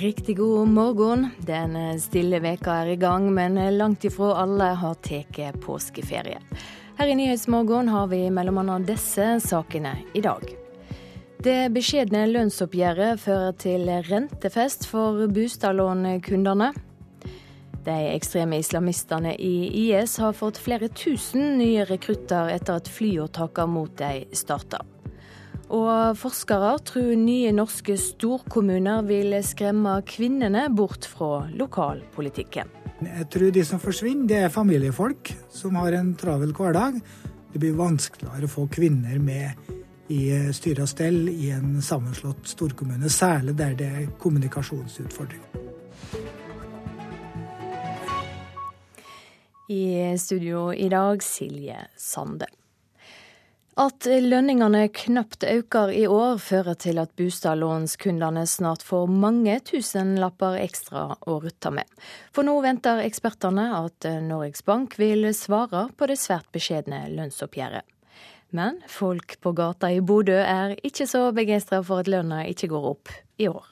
Riktig god morgen. Den stille veka er i gang, men langt ifra alle har tatt påskeferie. Her i Nyhetsmorgen har vi bl.a. disse sakene i dag. Det beskjedne lønnsoppgjøret fører til rentefest for bostadlånkundene. De ekstreme islamistene i IS har fått flere tusen nye rekrutter etter at flyåtakene mot dem starta. Og forskere tror nye norske storkommuner vil skremme kvinnene bort fra lokalpolitikken. Jeg tror de som forsvinner, det er familiefolk som har en travel hverdag. Det blir vanskeligere å få kvinner med i styre og stell i en sammenslått storkommune, særlig der det er kommunikasjonsutfordringer. I studio i dag, Silje Sande. At lønningene knapt øker i år, fører til at bostadlånskundene snart får mange tusenlapper ekstra å rutte med. For nå venter ekspertene at Norges Bank vil svare på det svært beskjedne lønnsoppgjøret. Men folk på gata i Bodø er ikke så begeistra for at lønna ikke går opp i år.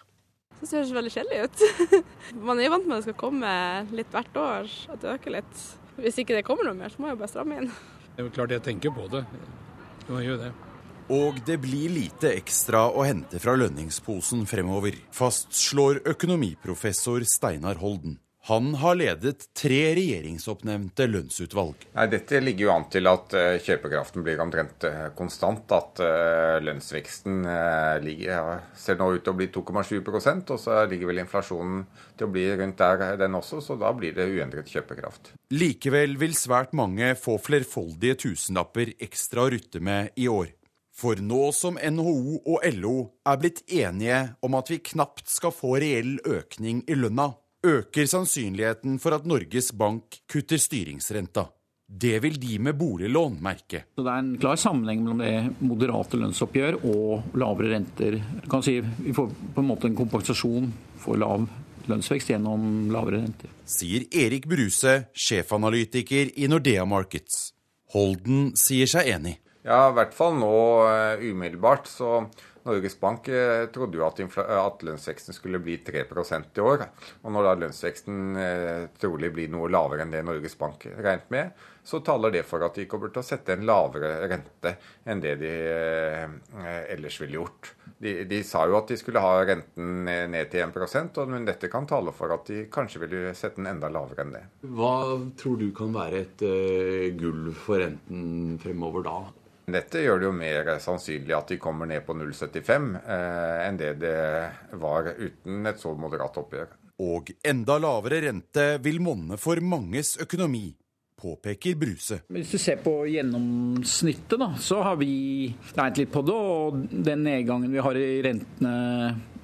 Det ser ikke veldig kjedelig ut. Man er vant med at det skal komme litt hvert år, at det øker litt. Hvis ikke det kommer noe mer, så må jeg bare stramme inn. Det er jo klart jeg tenker på det. Jo, gjør det. Og det blir lite ekstra å hente fra lønningsposen fremover, fastslår økonomiprofessor Steinar Holden. Han har ledet tre regjeringsoppnevnte lønnsutvalg. Nei, dette ligger jo an til at uh, kjøpekraften blir omtrent uh, konstant. At uh, lønnsveksten ligger, ser nå ut til å bli 2,7% og så ligger vel inflasjonen til å bli rundt der den også, så da blir det uendret kjøpekraft. Likevel vil svært mange få flerfoldige tusenlapper ekstra å rutte med i år. For nå som NHO og LO er blitt enige om at vi knapt skal få reell økning i lønna, øker sannsynligheten for at Norges Bank kutter styringsrenta. Det vil de med boliglån merke. Så det er en klar sammenheng mellom det moderate lønnsoppgjør og lavere renter. kan si Vi får på en måte en kompensasjon for lav lønnsvekst gjennom lavere renter. Sier Erik Bruse, sjefanalytiker i Nordea Markets. Holden sier seg enig. Ja, i hvert fall nå uh, umiddelbart. Så Norges Bank uh, trodde jo at, at, lønnsveksten skulle bli 3% i år. Og når da lønnsveksten uh, trolig blir noe lavere enn det Norges Bank regnet med, så taler det for at de kommer til å sette en lavere rente enn det de ellers ville gjort. De, de, sa jo at de skulle ha renten ned til 1% men dette kan tale for at de kanskje ville sette den enda lavere enn det. Hva tror du kan være et gull for renten fremover da? Dette gjør det jo mer sannsynlig at de kommer ned på 0,75 eh, enn det det var uten et så moderat oppgjør. Og enda lavere rente vil monne for manges økonomi, påpeker Bruse. Hvis du ser på gjennomsnittet, da, så har vi regnet litt på det. Og den nedgangen vi har i rentene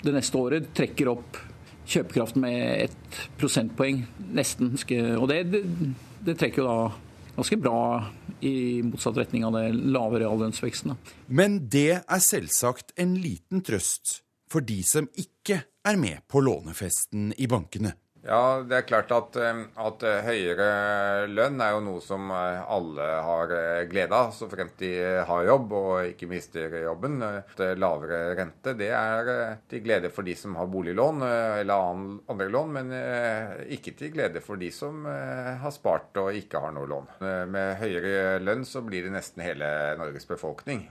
det neste året, trekker opp kjøpekraften med ett prosentpoeng, nesten. Og det, det, det trekker jo da ganske bra i motsatt retning av det lave reallønnsveksten. Men det er selvsagt en liten trøst for de som ikke er med på lånefesten i bankene. Ja, det er klart at, eh, at, eh, høyere lønn er jo noe som eh, alle har glede av, så fremt de har jobb og ikke mister jobben. Lavere rente det er til glede for de som har boliglån eller andre lån, men ikke til glede for de som har spart og ikke har noe lån. Med høyere lønn så blir det nesten hele Norges befolkning,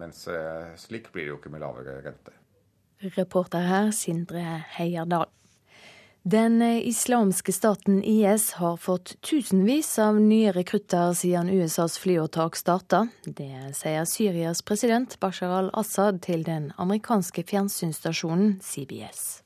mens slik blir det jo ikke med lavere rente. Reporter her, Sindre Heierdal. Den islamske staten IS har fått tusenvis av nye rekrutter siden USAs flyåtak starta. Det sier Syrias president Bashar al-Assad til den amerikanske fjernsynsstasjonen CBS.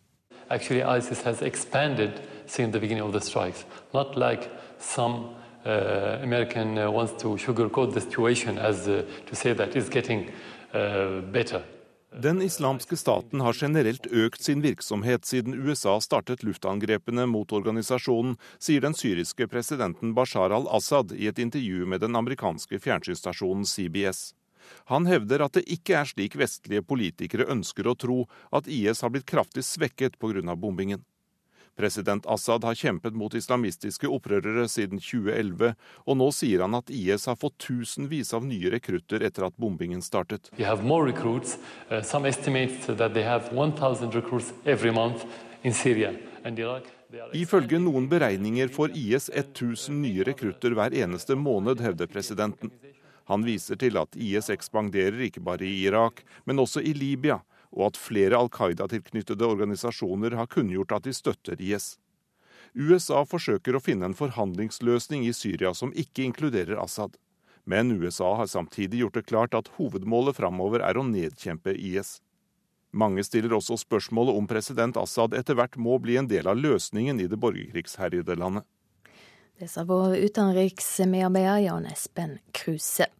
Actually, ISIS has expanded since the beginning of the strikes. Not like some uh, American uh, wants to sugarcoat the situation as uh, to say that it's getting uh, better. Den islamske staten har generelt økt sin virksomhet siden USA startet luftangrepene mot organisasjonen, sier den syriske presidenten Bashar al-Assad i et intervju med den amerikanske fjernsynsstasjonen CBS. Han hevder at det ikke er slik vestlige politikere ønsker å tro, at IS har blitt kraftig svekket pga. bombingen. President Assad har kjempet mot islamistiske opprørere siden 2011, og nå sier han at IS har fått tusenvis av nye rekrutter etter at bombingen startet. Uh. Ifølge noen beregninger får IS 1000 nye rekrutter hver eneste måned, hevder presidenten. Han viser til at IS ekspanderer ikke bare i Irak, men også i Libya, og at flere Al Qaida-tilknyttede organisasjoner har kunngjort at de støtter IS. USA forsøker å finne en forhandlingsløsning i Syria som ikke inkluderer Assad. Men USA har samtidig gjort det klart at hovedmålet framover er å nedkjempe IS. Mange stiller også spørsmålet om president Assad etter hvert må bli en del av løsningen i det borgerkrigsherjede landet. Det sa vår utenriksmedarbeider Jan Espen Kruse.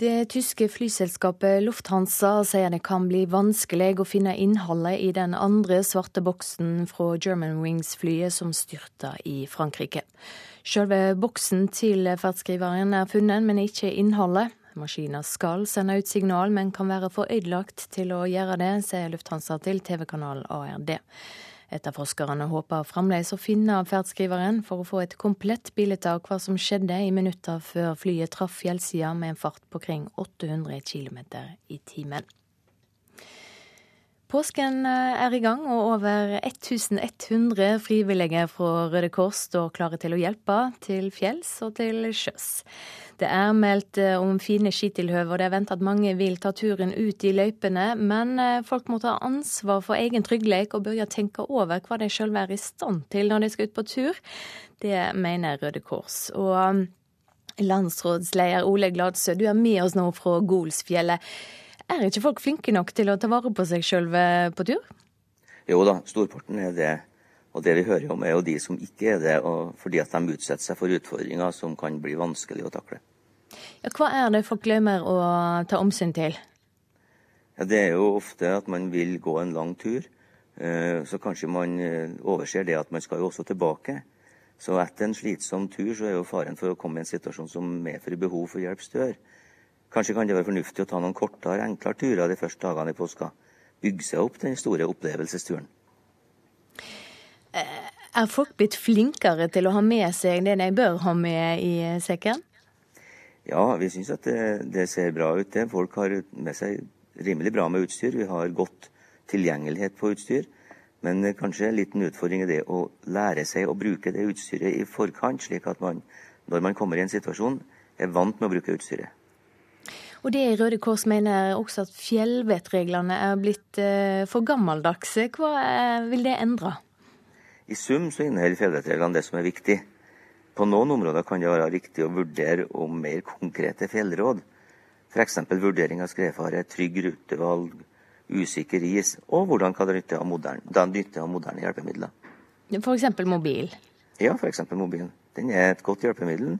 Det tyske flyselskapet Lufthansa sier det kan bli vanskelig å finne innholdet i den andre svarte boksen fra Germanwings-flyet som styrta i Frankrike. Selve boksen til ferdskriveren er funnet, men ikke innholdet. Maskina skal sende ut signal, men kan være for ødelagt til å gjøre det, sier Lufthansa til TV-kanalen ARD. Etterforskerne håper fremdeles å finne ferdskriveren for å få et komplett bilde av hva som skjedde i minutter før flyet traff fjellsida med en fart på kring 800 km i timen. Påsken eh, er i gang, og over 1100 frivillige fra Røde Kors står klare til å hjelpe til fjells og til sjøs. Det er meldt eh, om fine skitilhøve, og det er ventet at mange vil ta turen ut i løypene. Men eh, folk må ta ansvar for egen trygghet og begynne å tenke over hva de sjøl er i stand til når de skal ut på tur. Det mener Røde Kors. Og landsrådsleder Ole Gladsø, du er med oss nå fra Golsfjellet. Er ikke folk flinke nok til å ta vare på seg sjøl på tur? Jo da, storparten er det. Og det vi hører om er jo de som ikke er det, fordi at de utsetter seg for utfordringer som kan bli vanskelig å takle. Ja, hva er det folk glemmer å ta omsyn til? Ja, det er jo ofte at man vil gå en lang tur. Eh, så kanskje man eh, overser det at man skal jo også tilbake. Så etter en slitsom tur så er jo faren for å komme i en situasjon som medfører behov for hjelp større. Kanskje kan det være fornuftig å ta noen kortere, enklere turer de første dagene i påska. Bygge seg opp den store opplevelsesturen. Eh, er folk blitt flinkere til å ha med seg det de bør ha med i sekken? Ja, vi syns at det, det, ser bra ut. det. Folk har med seg rimelig bra med utstyr. Vi har godt tilgjengelighet på utstyr. Men kanskje en liten utfordring er det å lære seg å bruke det utstyret i forkant, slik at man når man kommer i en situasjon, er vant med å bruke utstyret. Og det Røde Kors mener også at fjellvettreglene er blitt eh, for gammeldagse. Hva eh, vil det endre? I sum så inneholder fjellvettreglene det som er viktig. På noen områder kan det være riktig å vurdere om mer konkrete fjellråd. F.eks. vurdering av skredfare, trygg rutevalg, usikker is, og hvordan kan det nytte av moderne, nytte av moderne hjelpemidler. F.eks. mobil? Ja, f.eks. mobilen. Den er et godt hjelpemiddel.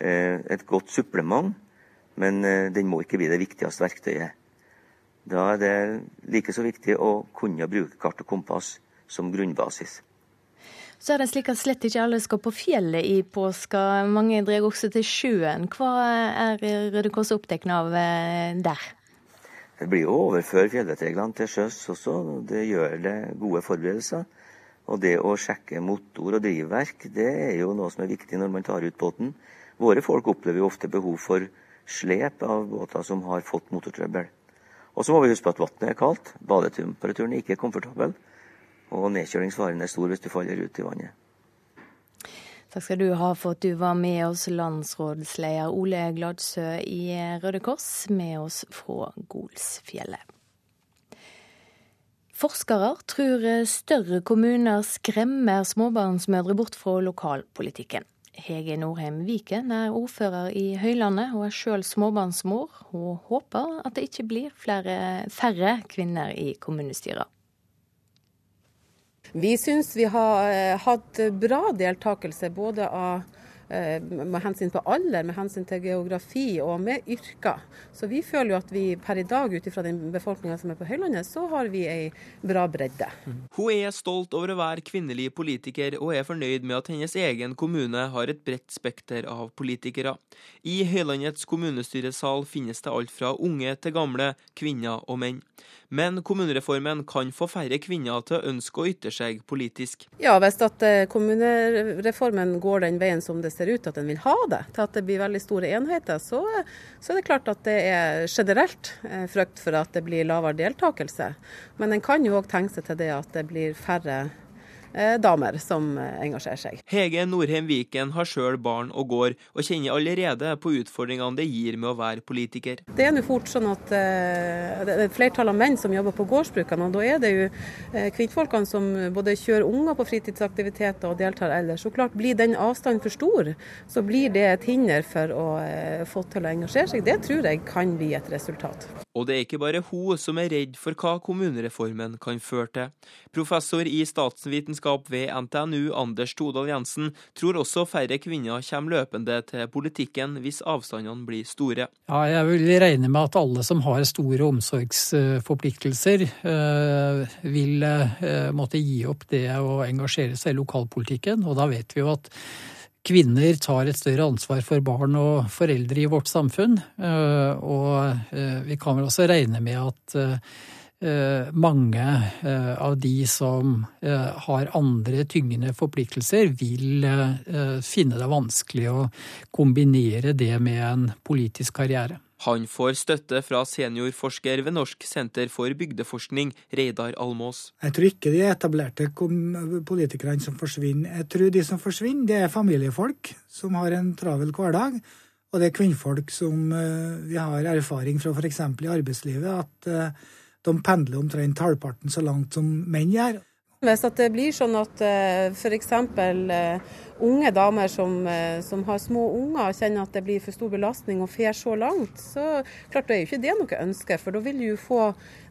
Eh, et godt supplement men eh, den må ikke bli det viktigste verktøyet. Da er det like så viktig å kunne bruke kart og kompass som grunnbasis. Så er det slik at slett ikke alle skal på fjellet i påska. Mange drar også til sjøen. Hva er Røde Kors opptatt av eh, der? Det blir jo å overføre fjellvettreglene til sjøs også. Det gjør det gode forberedelser. Og det å sjekke motor og drivverk, det er jo noe som er viktig når man tar ut båten. Våre folk opplever jo ofte behov for slep av båter som har fått motortrøbbel. Og så må vi huske på at vannet er kaldt, badetemperaturen er ikke komfortabel, og nedkjølingsfaren er stor hvis du faller ut i vannet. Takk skal du ha for at du var med oss, landsrådsleder Ole Gladsø i Røde Kors, med oss fra Golsfjellet. Forskere tror større kommuner skremmer småbarnsmødre bort fra lokalpolitikken. Hege Norheim Viken er ordfører i Høylandet og er sjøl småbarnsmor. Hun håper at det ikke blir flere, færre kvinner i kommunestyret. Vi syns vi har eh, hatt bra deltakelse både av med hensyn på alder, med hensyn til geografi og med yrker. Så vi føler jo at vi per i dag, ut ifra den befolkninga som er på Høylandet, så har vi ei bra bredde. Hun er stolt over å være kvinnelig politiker, og er fornøyd med at hennes egen kommune har et bredt spekter av politikere. I Høylandets kommunestyresal finnes det alt fra unge til gamle, kvinner og menn. Men kommunereformen kan få færre kvinner til å ønske å ytre seg politisk. Ja, hvis at eh, kommunereformen går den veien som det ser ut at den vil ha det, til at det blir veldig store enheter, så, så er det klart at det er generelt eh, frykt for at det blir lavere deltakelse. Men en kan jo òg tenke seg til det at det blir færre damer som eh, engasjerer seg. Hege Norheim Viken har sjøl barn og gård, og kjenner allerede på utfordringene det gir med å være politiker. Det er nå fort sånn at uh, det er et flertall av menn som jobber på gårdsbrukene, og da er det jo kvinnfolkene som både kjører unger på fritidsaktiviteter og deltar ellers. Så klart Blir den avstanden for stor, så blir det et hinder for å få til å engasjere seg. Det tror jeg kan bli et resultat. Og det er ikke bare hun som er redd for hva kommunereformen kan føre til. Professor i statsvitenskap ved NTNU, Anders Todal Jensen, tror også færre kvinner kommer løpende til politikken hvis avstandene blir store. Ja, jeg vil regne med at alle som har store omsorgsforpliktelser, eh, vil eh, måtte gi opp det å engasjere seg i lokalpolitikken. Og da vet vi jo at kvinner tar et større ansvar for barn og foreldre i vårt samfunn. Eh, og vi kan vel også regne med at mange av de som har andre tyngende forpliktelser, vil finne det vanskelig å kombinere det med en politisk karriere. Han får støtte fra seniorforsker ved Norsk senter for bygdeforskning, Reidar Almås. Jeg tror ikke de etablerte politikerne som forsvinner. Jeg tror de som forsvinner, det er familiefolk som har en travel hverdag. Og det er kvinnfolk som eh, vi har erfaring fra f.eks. i arbeidslivet, at eh, de pendler omtrent halvparten så langt som menn gjør. Hvis det blir sånn at uh, f.eks. unge damer som, eh, som, har små unger kjenner at det blir for stor belastning og fer så langt, så klart det er jo ikke det noe ønske. For da vil du jo få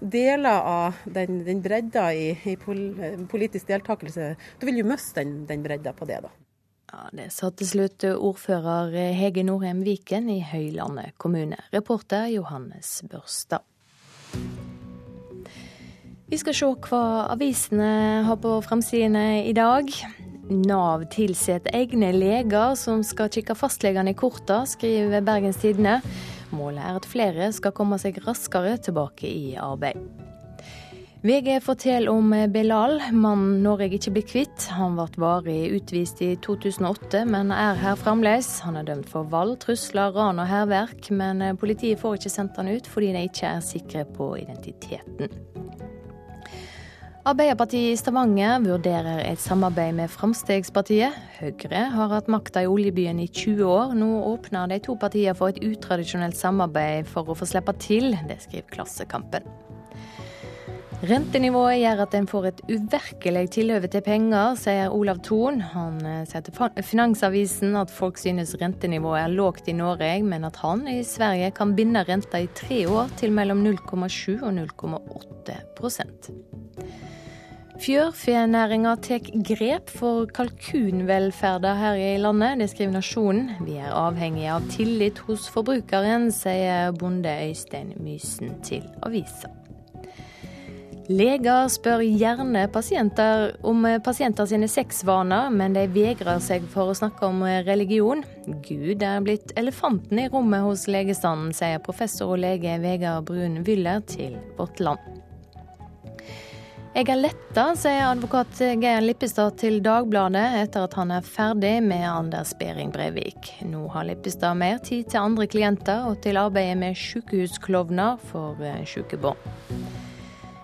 deler av den, den bredda i, i, politisk deltakelse. Da vil du miste den, den bredda på det, da. Ja, Det sa til slutt ordfører Hege Norheim Viken i Høylandet kommune. Reporter Johannes Børstad. Vi skal se hva avisene har på framsidene i dag. Nav tilsetter egne leger som skal kikke fastlegene i korta, skriver Bergens Tidende. Målet er at flere skal komme seg raskere tilbake i arbeid. VG forteller om Belal, mannen Norge ikke blir kvitt. Han ble varig utvist i 2008, men er her fremdeles. Han er dømt for vold, trusler, ran og hærverk, men politiet får ikke sendt han ut fordi de ikke er sikre på identiteten. Arbeiderpartiet i Stavanger vurderer et samarbeid med Fremskrittspartiet. Høyre har hatt makta i oljebyen i 20 år. Nå åpner de to partiene for et utradisjonelt samarbeid for å få slippe til. Det skriver Klassekampen. Rentenivået gjør at en får et uvirkelig tilhøve til penger, sier Olav Thon. Han eh, sier til Finansavisen at folk synes rentenivået er lågt i Norge, men at han i Sverige kan binde renta i tre år til mellom 0,7 og 0,8% Fjørfenæringa tar grep for kalkunvelferda her i landet, det skriver Nasjonen. Vi er avhengige av tillit hos forbrukeren, sier bonde Øystein Mysen til avisa. Leger spør gjerne pasienter om pasienter sine sexvaner, men de vegrer seg for å snakke om religion. Gud er blitt elefanten i rommet hos legestanden, sier professor og lege Vegard Brun Wyller til Vårt Land. Jeg er letta, sier advokat Geir Lippestad til Dagbladet etter at han er ferdig med Anders Behring Breivik. Nå har Lippestad mer tid til andre klienter og til arbeidet med sykehusklovner for eh, syke.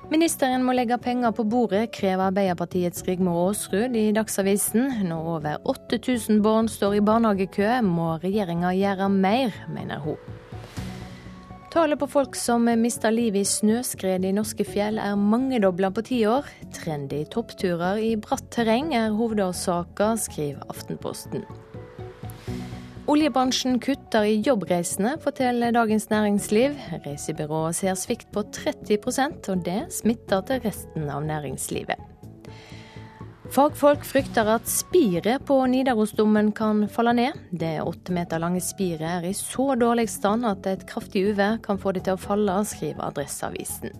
Ministeren må legge penger på bordet, krever Arbeiderpartiets Rigmor Aasrud i Dagsavisen. Når over 8000 barn står i barnehagekø, må regjeringa gjøre mer, mener hun. Tallet på folk som mister livet i snøskred i norske fjell er mangedobla på ti år. Trendy toppturer i bratt terreng er hovedårsaka, skriver Aftenposten. Oljebransjen kutter i jobbreisene, forteller Dagens Næringsliv. Reisebyrået ser svikt på 30% og det smitter til resten av næringslivet. Fagfolk frykter at spiret på Nidarosdomen kan falle ned. Det åtte meter lange spiret er i så dårlig stand at et kraftig uvær kan få det til å falle, skriver Adresseavisen.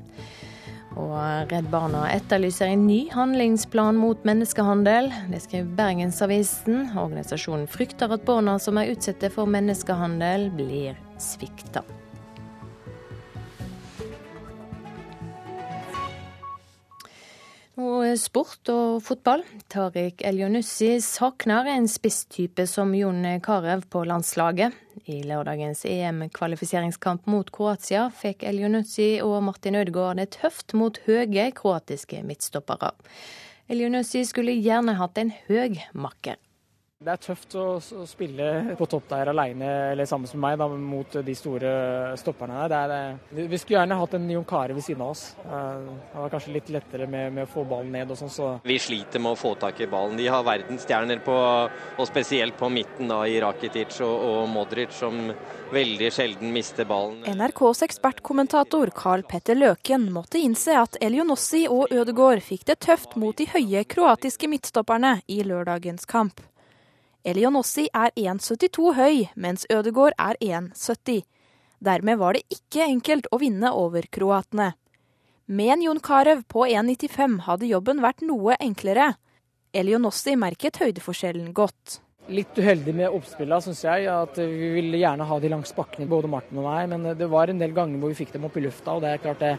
Og Redd Barna etterlyser en ny handlingsplan mot menneskehandel. Det skriver Bergensavisen. Organisasjonen frykter at barna som er utsatte for menneskehandel, blir svikta. Og sport og fotball. Tariq Elionussi savner en spisstype som Jon Carew på landslaget. I lørdagens EM-kvalifiseringskamp mot Kroatia fikk Elionussi og Martin Ødegaard det tøft mot høye kroatiske midtstoppere. Elionussi skulle gjerne hatt en høy makker. Det er tøft å, spille på topp der alene eller sammen med meg da, mot de store stopperne der. Er, vi skulle gjerne hatt en Jon Kare ved siden av oss. Eh, det var kanskje litt lettere med, med å få ballen ned og sånn. Så. Vi sliter med å få tak i ballen. De har verdensstjerner på, og spesielt på midten da, i Rakitic og, og Modric, som veldig sjelden mister ballen. NRKs ekspertkommentator Carl Petter Løken måtte innse at Elionossi og Ødegaard fikk det tøft mot de høye kroatiske midtstopperne i lørdagens kamp. Elionossi er 1,72 høy, mens Ødegaard er 1,70. Dermed var det ikke enkelt å vinne over kroatene. Med en Jon Carew på 1,95 hadde jobben vært noe enklere. Elionossi merket høydeforskjellen godt. Litt uheldig med oppspillene, syns jeg. at Vi ville gjerne ha de langs bakkene, både Martin og meg. Men det var en del ganger hvor vi fikk dem opp i lufta, og det er klart det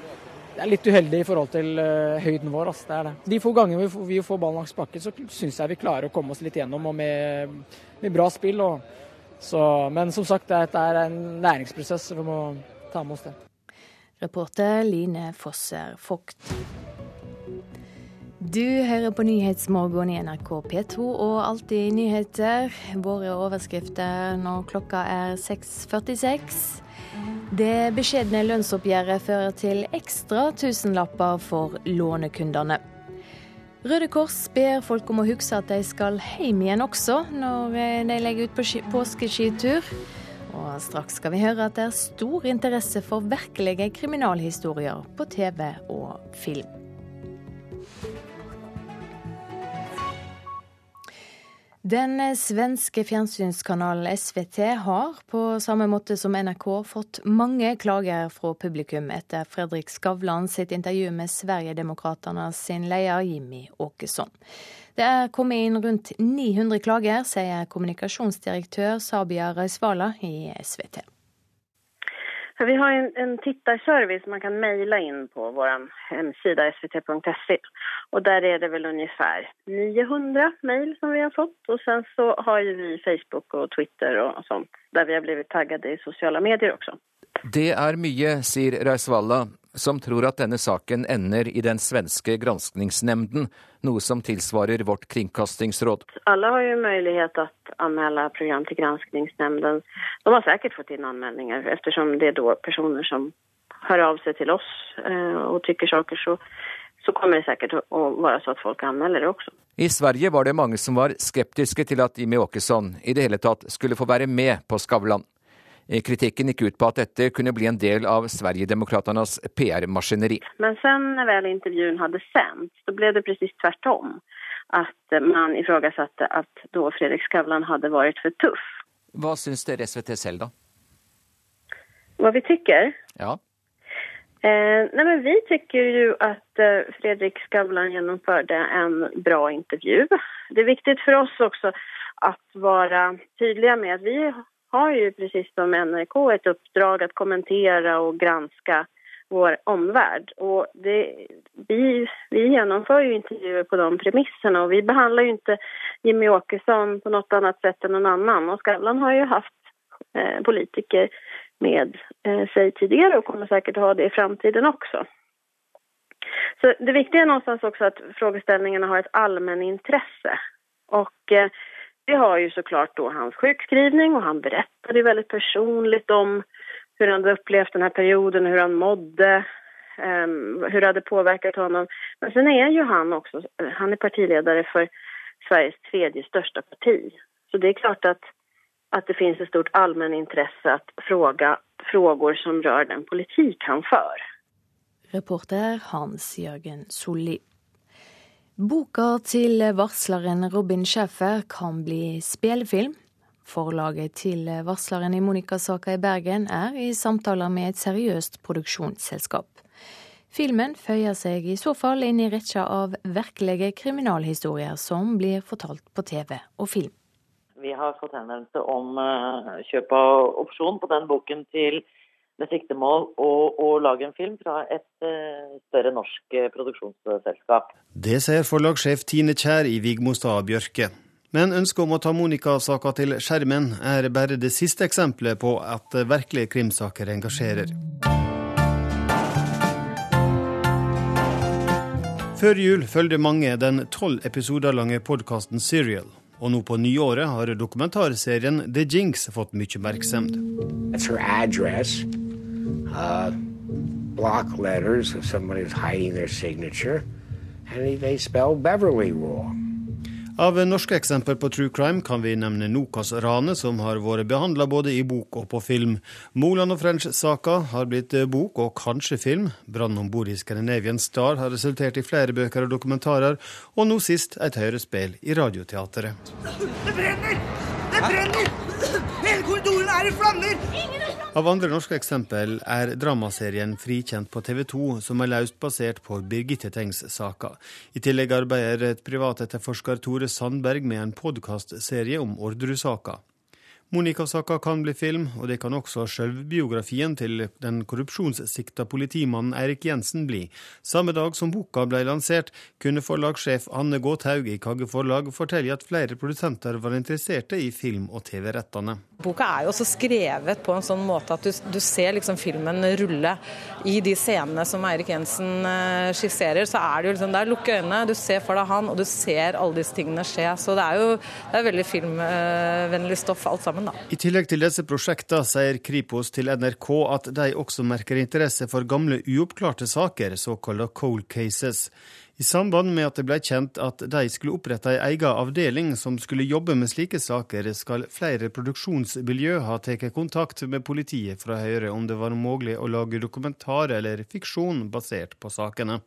det er litt uheldig i forhold til uh, høyden vår. Altså. Det er det. De få gangene vi, vi får ballen langs bakken, så syns jeg vi klarer å komme oss litt gjennom og med, med bra spill. Og, så, men som sagt, dette er en læringsprosess. Vi må ta med oss det. Reporter Line Fosser Vogt. Du hører på Nyhetsmorgen i NRK P2 og Alltid nyheter. Våre overskrifter når klokka er 6.46. Det beskjedne lønnsoppgjøret fører til ekstra tusenlapper for lånekundene. Røde Kors ber folk om å huske at de skal hjem igjen også når de legger ut på påskeskitur. Og straks skal vi høre at det er stor interesse for virkelige kriminalhistorier på TV og film. Den svenske fjernsynskanalen SVT har, på samme måte som NRK, fått mange klager fra publikum etter Fredrik Skavlan sitt intervju med Sverigedemokraterna sin leder Jimmy Åkesson. Det er kommet inn rundt 900 klager, sier kommunikasjonsdirektør Sabia Raisvala i SVT. Vi har en, en tittarservice man kan mejla in på vår hemsida svt.se. Och där är det väl ungefär 900 mejl som vi har fått. Och sen så har vi Facebook och Twitter och sånt där vi har blivit taggade i sociala medier också. Det er mye, sier Raisvalla, som tror at denne saken ender i den svenske granskningsnemnden, noe som tilsvarer vårt kringkastingsråd. Alle har jo mulighet til å anmelde program til granskningsnemnden. De har sikkert fått inn anmeldinger, ettersom det er da personer som hører av seg til oss eh, og tykker saker, så, så kommer det sikkert å være så at folk anmelder det også. I Sverige var det mange som var skeptiske til at Jimmy Åkesson i det hele tatt skulle få være med på Skavlan. Kritikken gikk ut på at dette kunne bli en del av Sverigedemokraternas PR-maskineri. Men sen når väl intervjuen hadde sendt, så ble det precis tvärtom. At man ifrågasatte at da Fredrik Skavlan hadde vært for tøff. Hva syns dere SVT selv, da? Hva vi tykker? Ja. Eh, nei, men vi tycker ju att eh, Fredrik Skavlan genomförde en bra intervju. Det är viktigt för oss också att vara tydliga med att vi har ju precis som NRK ett uppdrag att kommentera och granska vår omvärld. Och det, vi, vi genomför ju intervjuer på de premisserna och vi behandlar ju inte Jimmy Åkesson på något annat sätt än någon annan. Och Skavlan har ju haft eh, politiker med eh, sig tidigare och kommer säkert ha det i framtiden också. Så det viktiga är någonstans också att frågeställningarna har ett allmänintresse. Och eh, vi har ju såklart då hans sjukskrivning och han berättade väldigt personligt om hur han hade upplevt den här perioden, hur han mådde, um, hur det hade påverkat honom. Men sen är ju han också, han är partiledare för Sveriges tredje största parti. Så det är klart att, att det finns ett stort allmänintresse att fråga frågor som rör den politik han för. Reporter Hans-Jørgen Solli. Boka til varsleren Robin Schäfer kan bli spillefilm. Forlaget til varsleren i Monica-saka i Bergen er i samtaler med et seriøst produksjonsselskap. Filmen føyer seg i så fall inn i rekka av virkelige kriminalhistorier som blir fortalt på TV og film. Vi har fått henvendelse om kjøp av opsjon på den boken til med siktemål å, å lage en film fra et uh, større norsk produksjonsselskap. Det sier forlagssjef Tine Kjær i Vigmostad Bjørke. Men ønsket om å ta Monica-saka til skjermen er bare det siste eksempelet på at virkelige krimsaker engasjerer. Før jul følger mange den tolv episoder lange podkasten Serial. Og nå på nyåret har dokumentarserien The Jinx fått mye oppmerksomhet. Uh, block letters if somebody is hiding their signature, and they spell Beverly wrong. Av norske eksempler på true crime kan vi nevne Nokas-ranet, som har vært behandla både i bok og på film. Moland og French-saka har blitt bok og kanskje film. Brannen om bord i Scandinavian Star har resultert i flere bøker og dokumentarer, og nå sist et hørespill i Radioteatret. Det brenner! Det brenner! Hele korridoren er i flammer! Av andre norske eksempel er dramaserien Frikjent på TV 2, som er løst basert på Birgitte Tengs-saka. I tillegg arbeider et privatetterforsker Tore Sandberg med en podkastserie om Orderud-saka. Monica-saka kan bli film, og det kan også sjølvbiografien til den korrupsjonssikta politimannen Eirik Jensen bli. Samme dag som boka ble lansert, kunne forlagssjef Anne Gåthaug i Kagge Forlag fortelle at flere produsenter var interesserte i film- og TV-rettene. Boka er jo også skrevet på en sånn måte at du, du ser liksom filmen rulle. I de scenene som Eirik Jensen eh, skisserer, så er det jo liksom der, lukke øynene, du ser for deg han, og du ser alle disse tingene skje. Så det er jo det er veldig filmvennlig stoff alt sammen sammen. Da. I tillegg til disse prosjektene sier Kripos til NRK at de også merker interesse for gamle uoppklarte saker, såkalte cold cases. I samband med at det ble kjent at de skulle opprette ei egen avdeling som skulle jobbe med slike saker, skal flere produksjonsmiljø ha tatt kontakt med politiet for å høre om det var mulig å lage dokumentar eller fiksjon basert på sakene.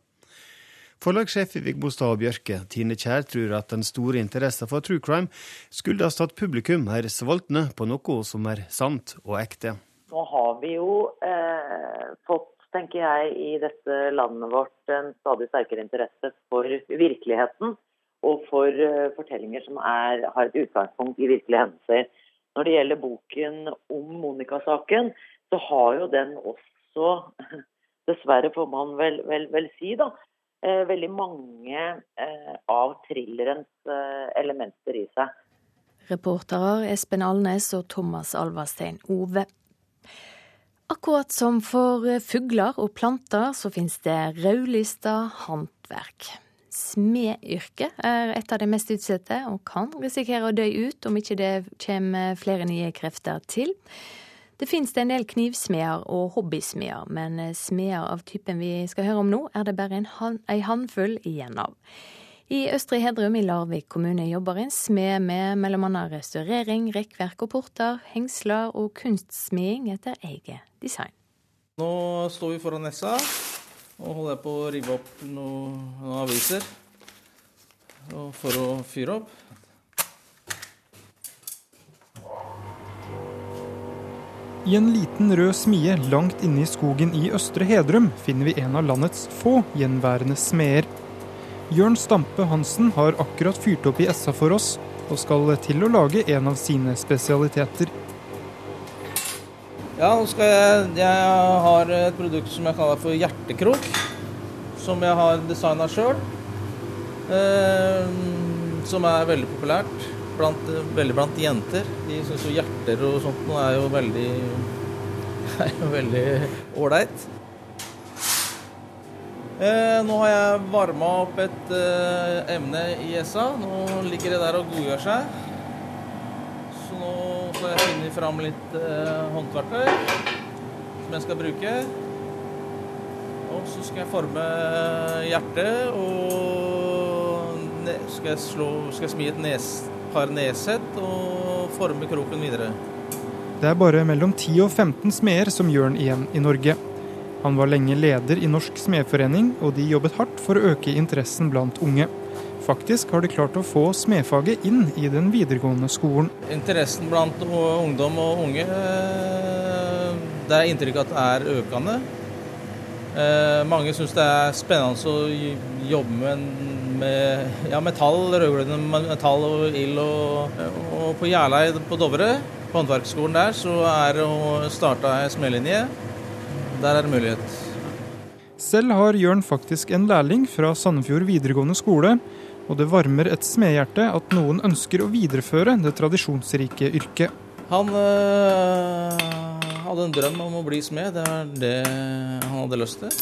Forlagssjef i Vigbostad og Bjørke, Tine Kjær, tror at den store interessen for true crime skyldes at publikum er sultne på noe som er sant og ekte. Nå har vi jo eh, fått, tenker jeg, i dette landet vårt en stadig sterkere interesse for virkeligheten. Og for uh, fortellinger som er, har et utgangspunkt i virkelige hendelser. Når det gjelder boken om Monica-saken, så har jo den også, dessverre får man vel, vel, vel si, da, Eh, veldig mange eh, av thrillerens eh, elementer i seg. Reportere Espen Alnes og Thomas Alvarstein Ove. Akkurat som for fugler og planter, så finnes det rødlista håndverk. Smedyrket er et av de mest utsatte, og kan risikere å dø ut om ikke det kommer flere nye krefter til. Det finnes det en del knivsmeder og hobbysmeder, men eh, smeder av typen vi skal høre om nå, er det bare en, en håndfull igjen av. I Østre Hedrum i Larvik kommune jobber en smed med bl.a. restaurering, rekkverk og porter, hengsler og kunstsmeding etter eget design. Nå står vi foran Nessa og holder på å rive opp noen, noen aviser for å fyre opp. I en liten rød smie langt inne i skogen i Østre Hedrum finner vi en av landets få gjenværende smeder. Jørn Stampe Hansen har akkurat fyrt opp i essa for oss, og skal til å lage en av sine spesialiteter. Ja, nå skal jeg Jeg har et produkt som jeg kaller for hjertekrok. Som jeg har designa sjøl. Eh, som er veldig populært blant, veldig blant jenter. De syns jo hjerter og sånt nå er jo veldig er jo veldig ålreit. Eh, nå har jeg varma opp et eh, emne i essa. Nå ligger det der og godgjør seg. Så nå skal jeg finne fram litt eh, håndverktøy som jeg skal bruke. Og så skal jeg forme hjertet og skal jeg, slå, skal jeg smi et nes, par nedsett og forme kroken videre. Det er bare mellom 10 og 15 smeder som gjør den igjen i Norge. Han var lenge leder i Norsk smedforening, og de jobbet hardt for å øke interessen blant unge. Faktisk har de klart å få smedfaget inn i den videregående skolen. Interessen blant ungdom og unge, eh, det er inntrykk at det er økende. Eh, mange syns det er spennende å jobbe med, med ja, metall, rødglødende metall og ild. Og, og, på Gjerleid på Dovre, på håndverksskolen der, så er det starta ei smedlinje. der er det mulighet. Selv har Jørn faktisk en lærling fra Sandefjord videregående skole, og det varmer et smedhjerte at noen ønsker å videreføre det tradisjonsrike yrket. Han øh, hadde en drøm om å bli smed, det er det han hadde lyst til.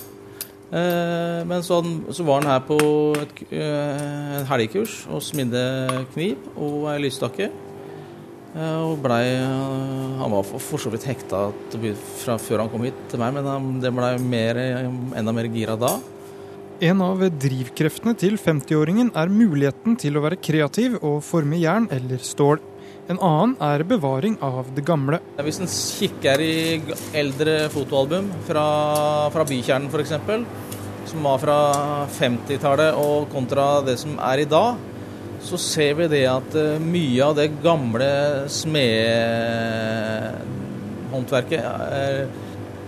Eh, men så, så, var han her på et, eh, en helgekurs og smidde kniv og ei lysstakke. Eh, og blei Han var for, så vidt hekta fra før han kom hit til meg, men han, det blei enda mer gira da. En av drivkreftene til 50-åringen er muligheten til å være kreativ og forme jern eller stål. En annen er bevaring av det gamle. Hvis en kikker i eldre fotoalbum fra, fra bykjernen f.eks., som var fra 50-tallet og kontra det som er i dag, så ser vi det at eh, mye av det gamle smedhåndverket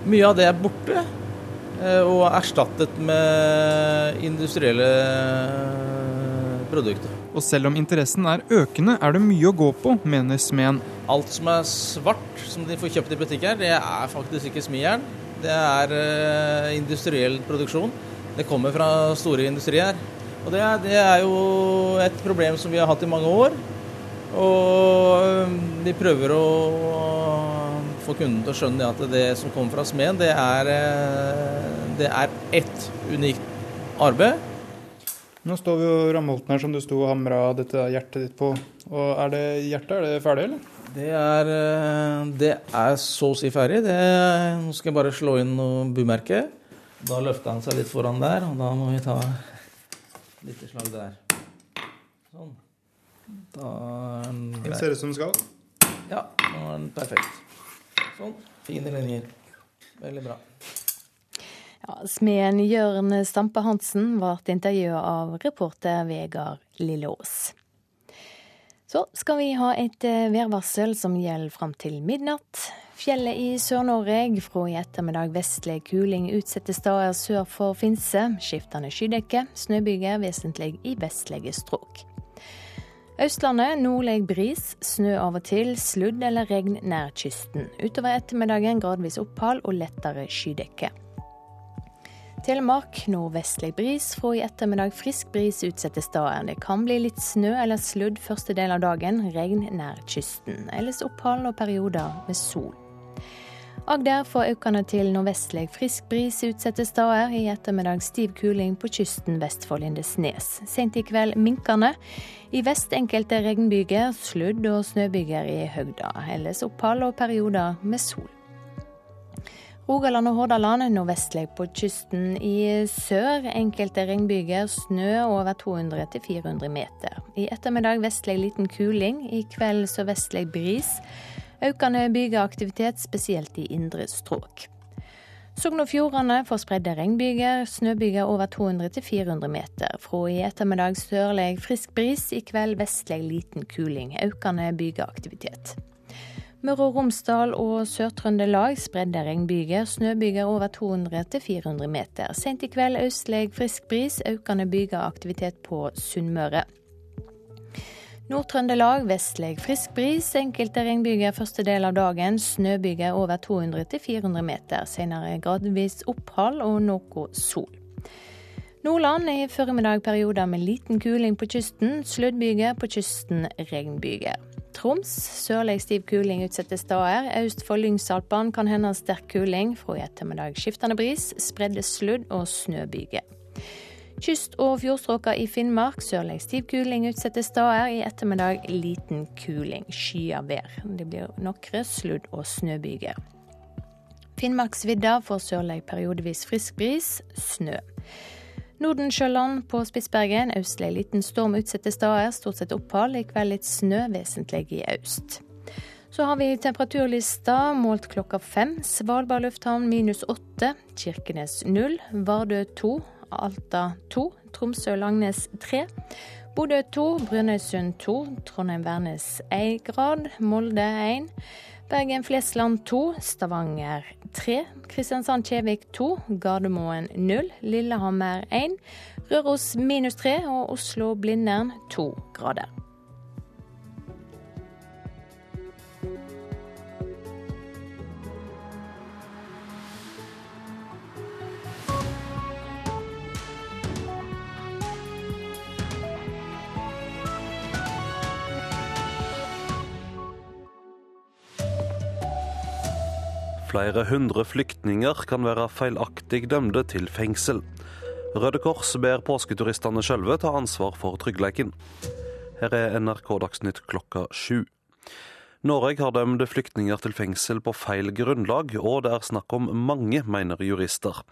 Mye av det er borte eh, og er erstattet med industrielle produkter. Og selv om interessen er økende, er det mye å gå på, mener smeden. Alt som er svart, som de får kjøpt i butikker, det er faktisk ikke smijern. Det er uh, industriell produksjon. Det kommer fra store industrier. Og det det er, jo et problem som vi har hatt i mange år. Og vi prøver å få kunden til å skjønne at det som kommer fra smeden, det er, eh, det er ett unikt arbeid. Nå står vi jo Ramholten her som du sto og hamra dette hjertet ditt på. Og Er det hjertet, er det ferdig, eller? Det er, eh, det er så å si ferdig. Det, nå skal jeg bare slå inn noe bumerke. Da løfter han seg litt foran der, og da må vi ta litt slag der. Sånn. Da er den grei. Det ser ut som den skal? Ja, nå er den perfekt. Sånn. Fine linjer. Veldig bra. Ja, Smeden Jørn Stampe-Hansen ble intervjua av reporter Vegard Lilleås. Så skal vi ha et eh, værvarsel som gjelder fram til midnatt. Fjellet i Sør-Norge fra i ettermiddag vestlig kuling utsatte steder sør for Finse. Skiftende skydekke, snøbyger vesentlig i vestlige strøk. Østlandet nordlig bris, snø av og til, sludd eller regn nær kysten. Utover ettermiddagen gradvis opphold og lettere skydekke. Telemark nordvestlig bris, fra i ettermiddag frisk bris utsatte steder. Det kan bli litt snø eller sludd første del av dagen, regn nær kysten. Ellers opphold og perioder med sol. Agder får økende til nordvestlig frisk bris utsatte steder. I ettermiddag stiv kuling på kysten vest for Lindesnes. Sent i kveld minkende. I vest enkelte regnbyger, sludd- og snøbyger i høgda. Ellers opphold og perioder med sol. Rogaland og Hordaland nordvestlig på kysten. I sør enkelte regnbyger, snø over 200-400 meter. I ettermiddag vestlig liten kuling. I kveld sørvestlig bris. Økende bygeaktivitet, spesielt i indre strøk. Sogn og Fjordane får spredde regnbyger, snøbyger over 200-400 meter. Fra i ettermiddag sørlig frisk bris, i kveld vestlig liten kuling. Økende bygeaktivitet. Møre og Romsdal og Sør-Trøndelag spredde regnbyger, snøbyger over 200-400 meter. Sent i kveld østlig frisk bris, økende bygeaktivitet på Sunnmøre. Nord-Trøndelag vestlig frisk bris, enkelte regnbyger første del av dagen. Snøbyger over 200-400 meter. Senere gradvis opphold og noe sol. Nordland i formiddag perioder med liten kuling på kysten. Sluddbyger på kysten, regnbyger. Troms sørlig stiv kuling utsatte steder. Øst for Lyngsalpene kan hende sterk kuling. Fra i ettermiddag skiftende bris, spredde sludd og snøbyger. Kyst- og fjordstrøka i Finnmark sørlig stiv kuling utsatte steder. I ettermiddag liten kuling. Skyet vær. Det blir nokre sludd- og snøbyger. Finnmarksvidda får sørlig periodevis frisk bris, snø. Nordensjøland på Spitsbergen østlig liten storm utsatte steder, stort sett opphold. I kveld litt snø, vesentlig i øst. Så har vi temperaturlista målt klokka fem. Svalbard lufthavn minus åtte. Kirkenes null. Vardø to. Alta to. Tromsø-Langnes tre. Bodø to. Brønnøysund to. Trondheim-Værnes én grad. Molde én. Bergen-Flesland 2, Stavanger 3, Kristiansand-Kjevik 2, Gardermoen 0, Lillehammer 1, Røros minus 3 og Oslo-Blindern 2 grader. Flere hundre flyktninger kan være feilaktig dømte til fengsel. Røde Kors ber påsketuristene sjølve ta ansvar for tryggleiken. Her er NRK Dagsnytt klokka sju. Norge har dømt flyktninger til fengsel på feil grunnlag, og det er snakk om mange, mener jurister.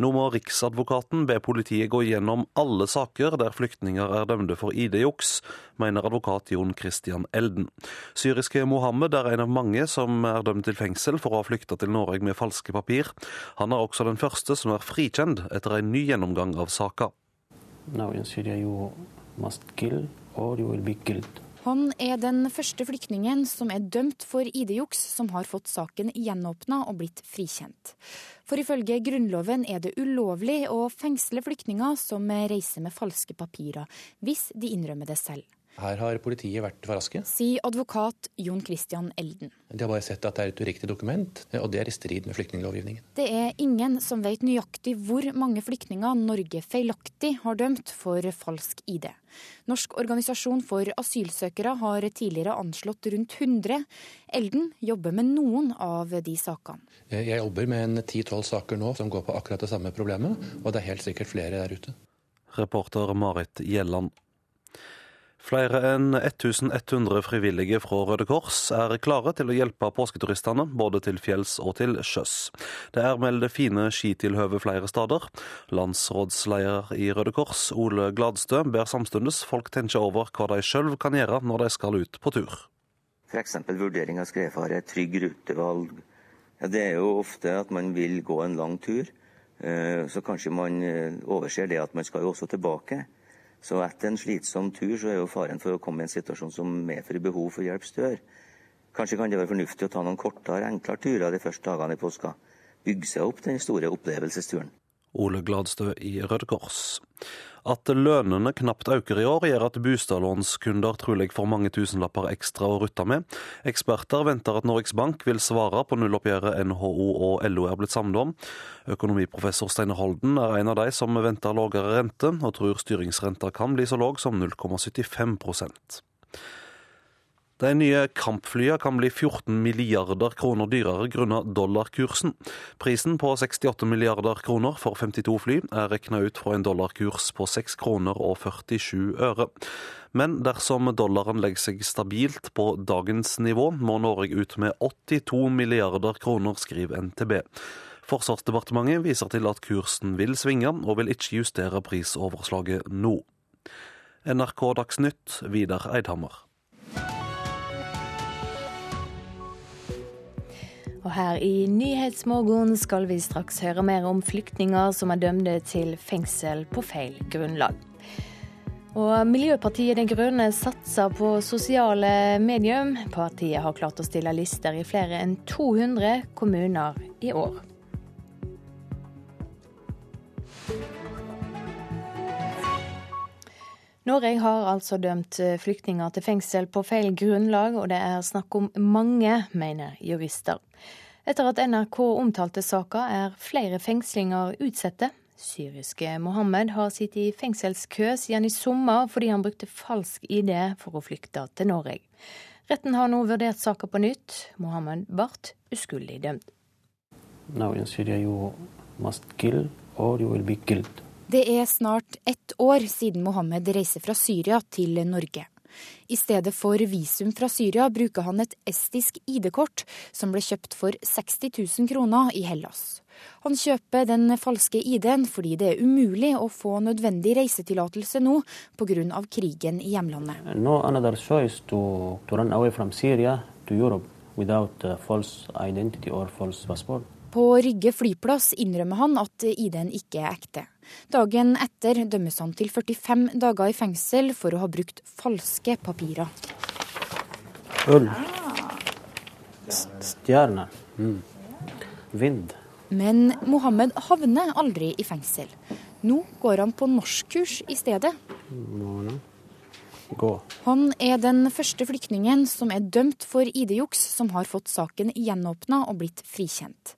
Nå må Riksadvokaten be politiet gå gjennom alle saker der flyktninger er dømte for ID-juks, mener advokat Jon Christian Elden. Syriske Mohammed er en av mange som er dømt til fengsel for å ha flykta til Norge med falske papir. Han er også den første som er frikjent etter en ny gjennomgang av saka. Now in Syria you must kill or you will be killed. Han er den første flyktningen som er dømt for ID-juks, som har fått saken gjenåpna og blitt frikjent. For ifølge Grunnloven er det ulovlig å fengsle flyktninger som reiser med falske papirer, hvis de innrømmer det selv. Her har politiet vært for raske. Sier advokat Jon Christian Elden. De har bare sett at det er et uriktig dokument, og det er i strid med flyktninglovgivningen. Det er ingen som vet nøyaktig hvor mange flyktninger Norge feilaktig har dømt for falsk ID. Norsk organisasjon for asylsøkere har tidligere anslått rundt 100. Elden jobber med noen av de sakene. Jeg jobber med en ti-tolv saker nå som går på akkurat det samme problemet, og det er helt sikkert flere der ute. Reporter Marit Gjelland. Flere enn 1100 frivillige fra Røde Kors er klare til å hjelpe påsketuristene, både til fjells og til sjøs. Det er meldt fine skitilhøve flere steder. Landsrådsleder i Røde Kors, Ole Gladstø, ber samtidig folk tenke over hva de sjøl kan gjøre når de skal ut på tur. F.eks. vurdering av skredfare, trygg rutevalg. Ja, det er jo ofte at man vil gå en lang tur, eh, så kanskje man eh, overser det at man skal jo også tilbake. Så etter en slitsom tur så er jo faren for å komme i en situasjon som medfører behov for hjelp større. Kanskje kan det være fornuftig å ta noen kortere, enklere turer de første dagene i påska. Bygge seg opp den store opplevelsesturen. Ole Gladstø i Røde Kors. At lønnene knapt øker i år, gjør at bostadlånskunder trolig får mange tusenlapper ekstra å rutte med. Eksperter venter at Norges Bank vil svare på nulloppgjøret NHO og LO er blitt samlet om. Økonomiprofessor Steine Holden er en av de som venter lavere rente, og tror styringsrenta kan bli så lav som 0,75 de nye kampflyene kan bli 14 milliarder kroner dyrere grunnet dollarkursen. Prisen på 68 milliarder kroner for 52 fly er regna ut fra en dollarkurs på 6 kroner og 47 øre. Men dersom dollaren legger seg stabilt på dagens nivå, må Norge ut med 82 milliarder kroner, skriver NTB. Forsvarsdepartementet viser til at kursen vil svinge, og vil ikke justere prisoverslaget nå. NRK Dagsnytt, Vidar Eidhammer. Og her i Nyhetsmorgen skal vi straks høre mer om flyktninger som er dømte til fengsel på feil grunnlag. Og Miljøpartiet De Grønne satser på sosiale medier. Partiet har klart å stille lister i flere enn 200 kommuner i år. Norge har altså dømt flyktninger til fengsel på feil grunnlag, og det er snakk om mange, mener jurister. Etter at NRK omtalte saka, er flere fengslinger utsatte. Syriske Mohammed har sittet i fengselskø siden i sommer fordi han brukte falsk ID for å flykte til Norge. Retten har nå vurdert saka på nytt. Mohammed ble uskyldig dømt. Now in Syria you must kill or you will be. Det er snart ett år siden Mohammed reiser fra Syria til Norge. I stedet for visum fra Syria bruker han et estisk ID-kort som ble kjøpt for 60 000 kroner i Hellas. Han kjøper den falske ID-en fordi det er umulig å få nødvendig reisetillatelse nå pga. krigen i hjemlandet. No to, to run away from Syria Europe without uh, false identity or false passport. På Rygge flyplass innrømmer han at ID-en ikke er ekte. Dagen etter dømmes han til 45 dager i fengsel for å ha brukt falske papirer. Ull. Stjerner. Mm. Vind. Men Mohammed havner aldri i fengsel. Nå går han på norskkurs i stedet. Gå. Han er den første flyktningen som er dømt for ID-juks, som har fått saken gjenåpna og blitt frikjent.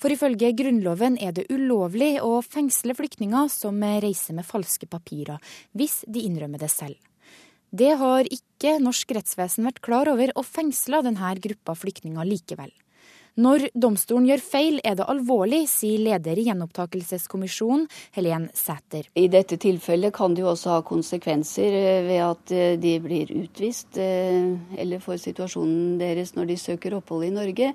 For ifølge Grunnloven er det ulovlig å fengsle flyktninger som reiser med falske papirer, hvis de innrømmer det selv. Det har ikke norsk rettsvesen vært klar over, og fengsla denne gruppa flyktninger likevel. Når domstolen gjør feil, er det alvorlig, sier leder i gjenopptakelseskommisjonen, Helen Sæter. I dette tilfellet kan det jo også ha konsekvenser eh, ved at eh, de blir utvist, eh, eller for situasjonen deres når de søker opphold i Norge.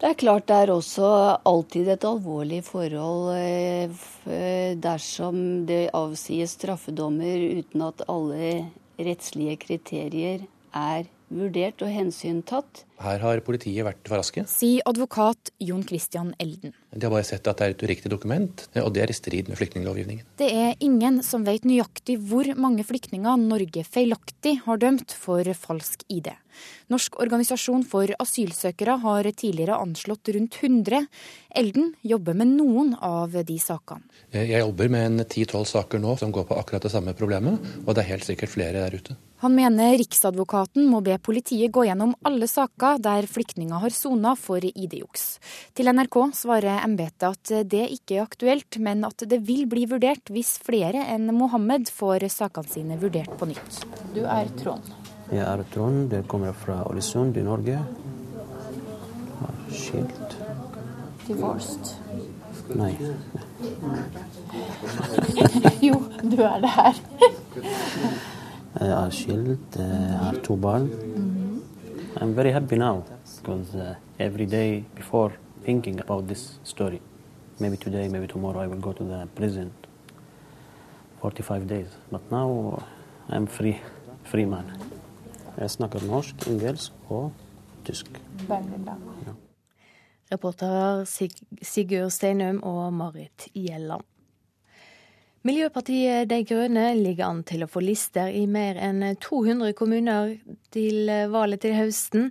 Det er klart det er også alltid et alvorlig forhold dersom det avsies straffedommer uten at alle rettslige kriterier er vurdert og hensyntatt. Her har politiet vært for raske. Sier advokat Jon Christian Elden. De har bare sett at det er et uriktig dokument, og det er i strid med flyktninglovgivningen. Det er ingen som vet nøyaktig hvor mange flyktninger Norge feilaktig har dømt for falsk ID. Norsk organisasjon for asylsøkere har tidligere anslått rundt 100. Elden jobber med noen av de sakene. Jeg jobber med en ti-tolv saker nå som går på akkurat det samme problemet, og det er helt sikkert flere der ute. Han mener Riksadvokaten må be politiet gå gjennom alle saker der flyktninger har sona for ID-juks. Til NRK svarer embetet at det ikke er aktuelt, men at det vil bli vurdert hvis flere enn Mohammed får sakene sine vurdert på nytt. Du er Trond. Jeg er Trond. Det kommer fra Ålesund i Norge. Skilt. Divorced. Nei. jo, du er det her. Jeg er skilt, jeg har to barn. I'm very happy now because uh, every day before thinking about this story, maybe today, maybe tomorrow, I will go to the prison 45 days. But now I'm free, free man. Jeg snakker norsk, engelsk og tysk. Veldig bra. Ja. Reporter Sig Sigurd Steinum og Marit Gjelland. Miljøpartiet De Grønne ligger an til å få lister i mer enn 200 kommuner til valget til høsten.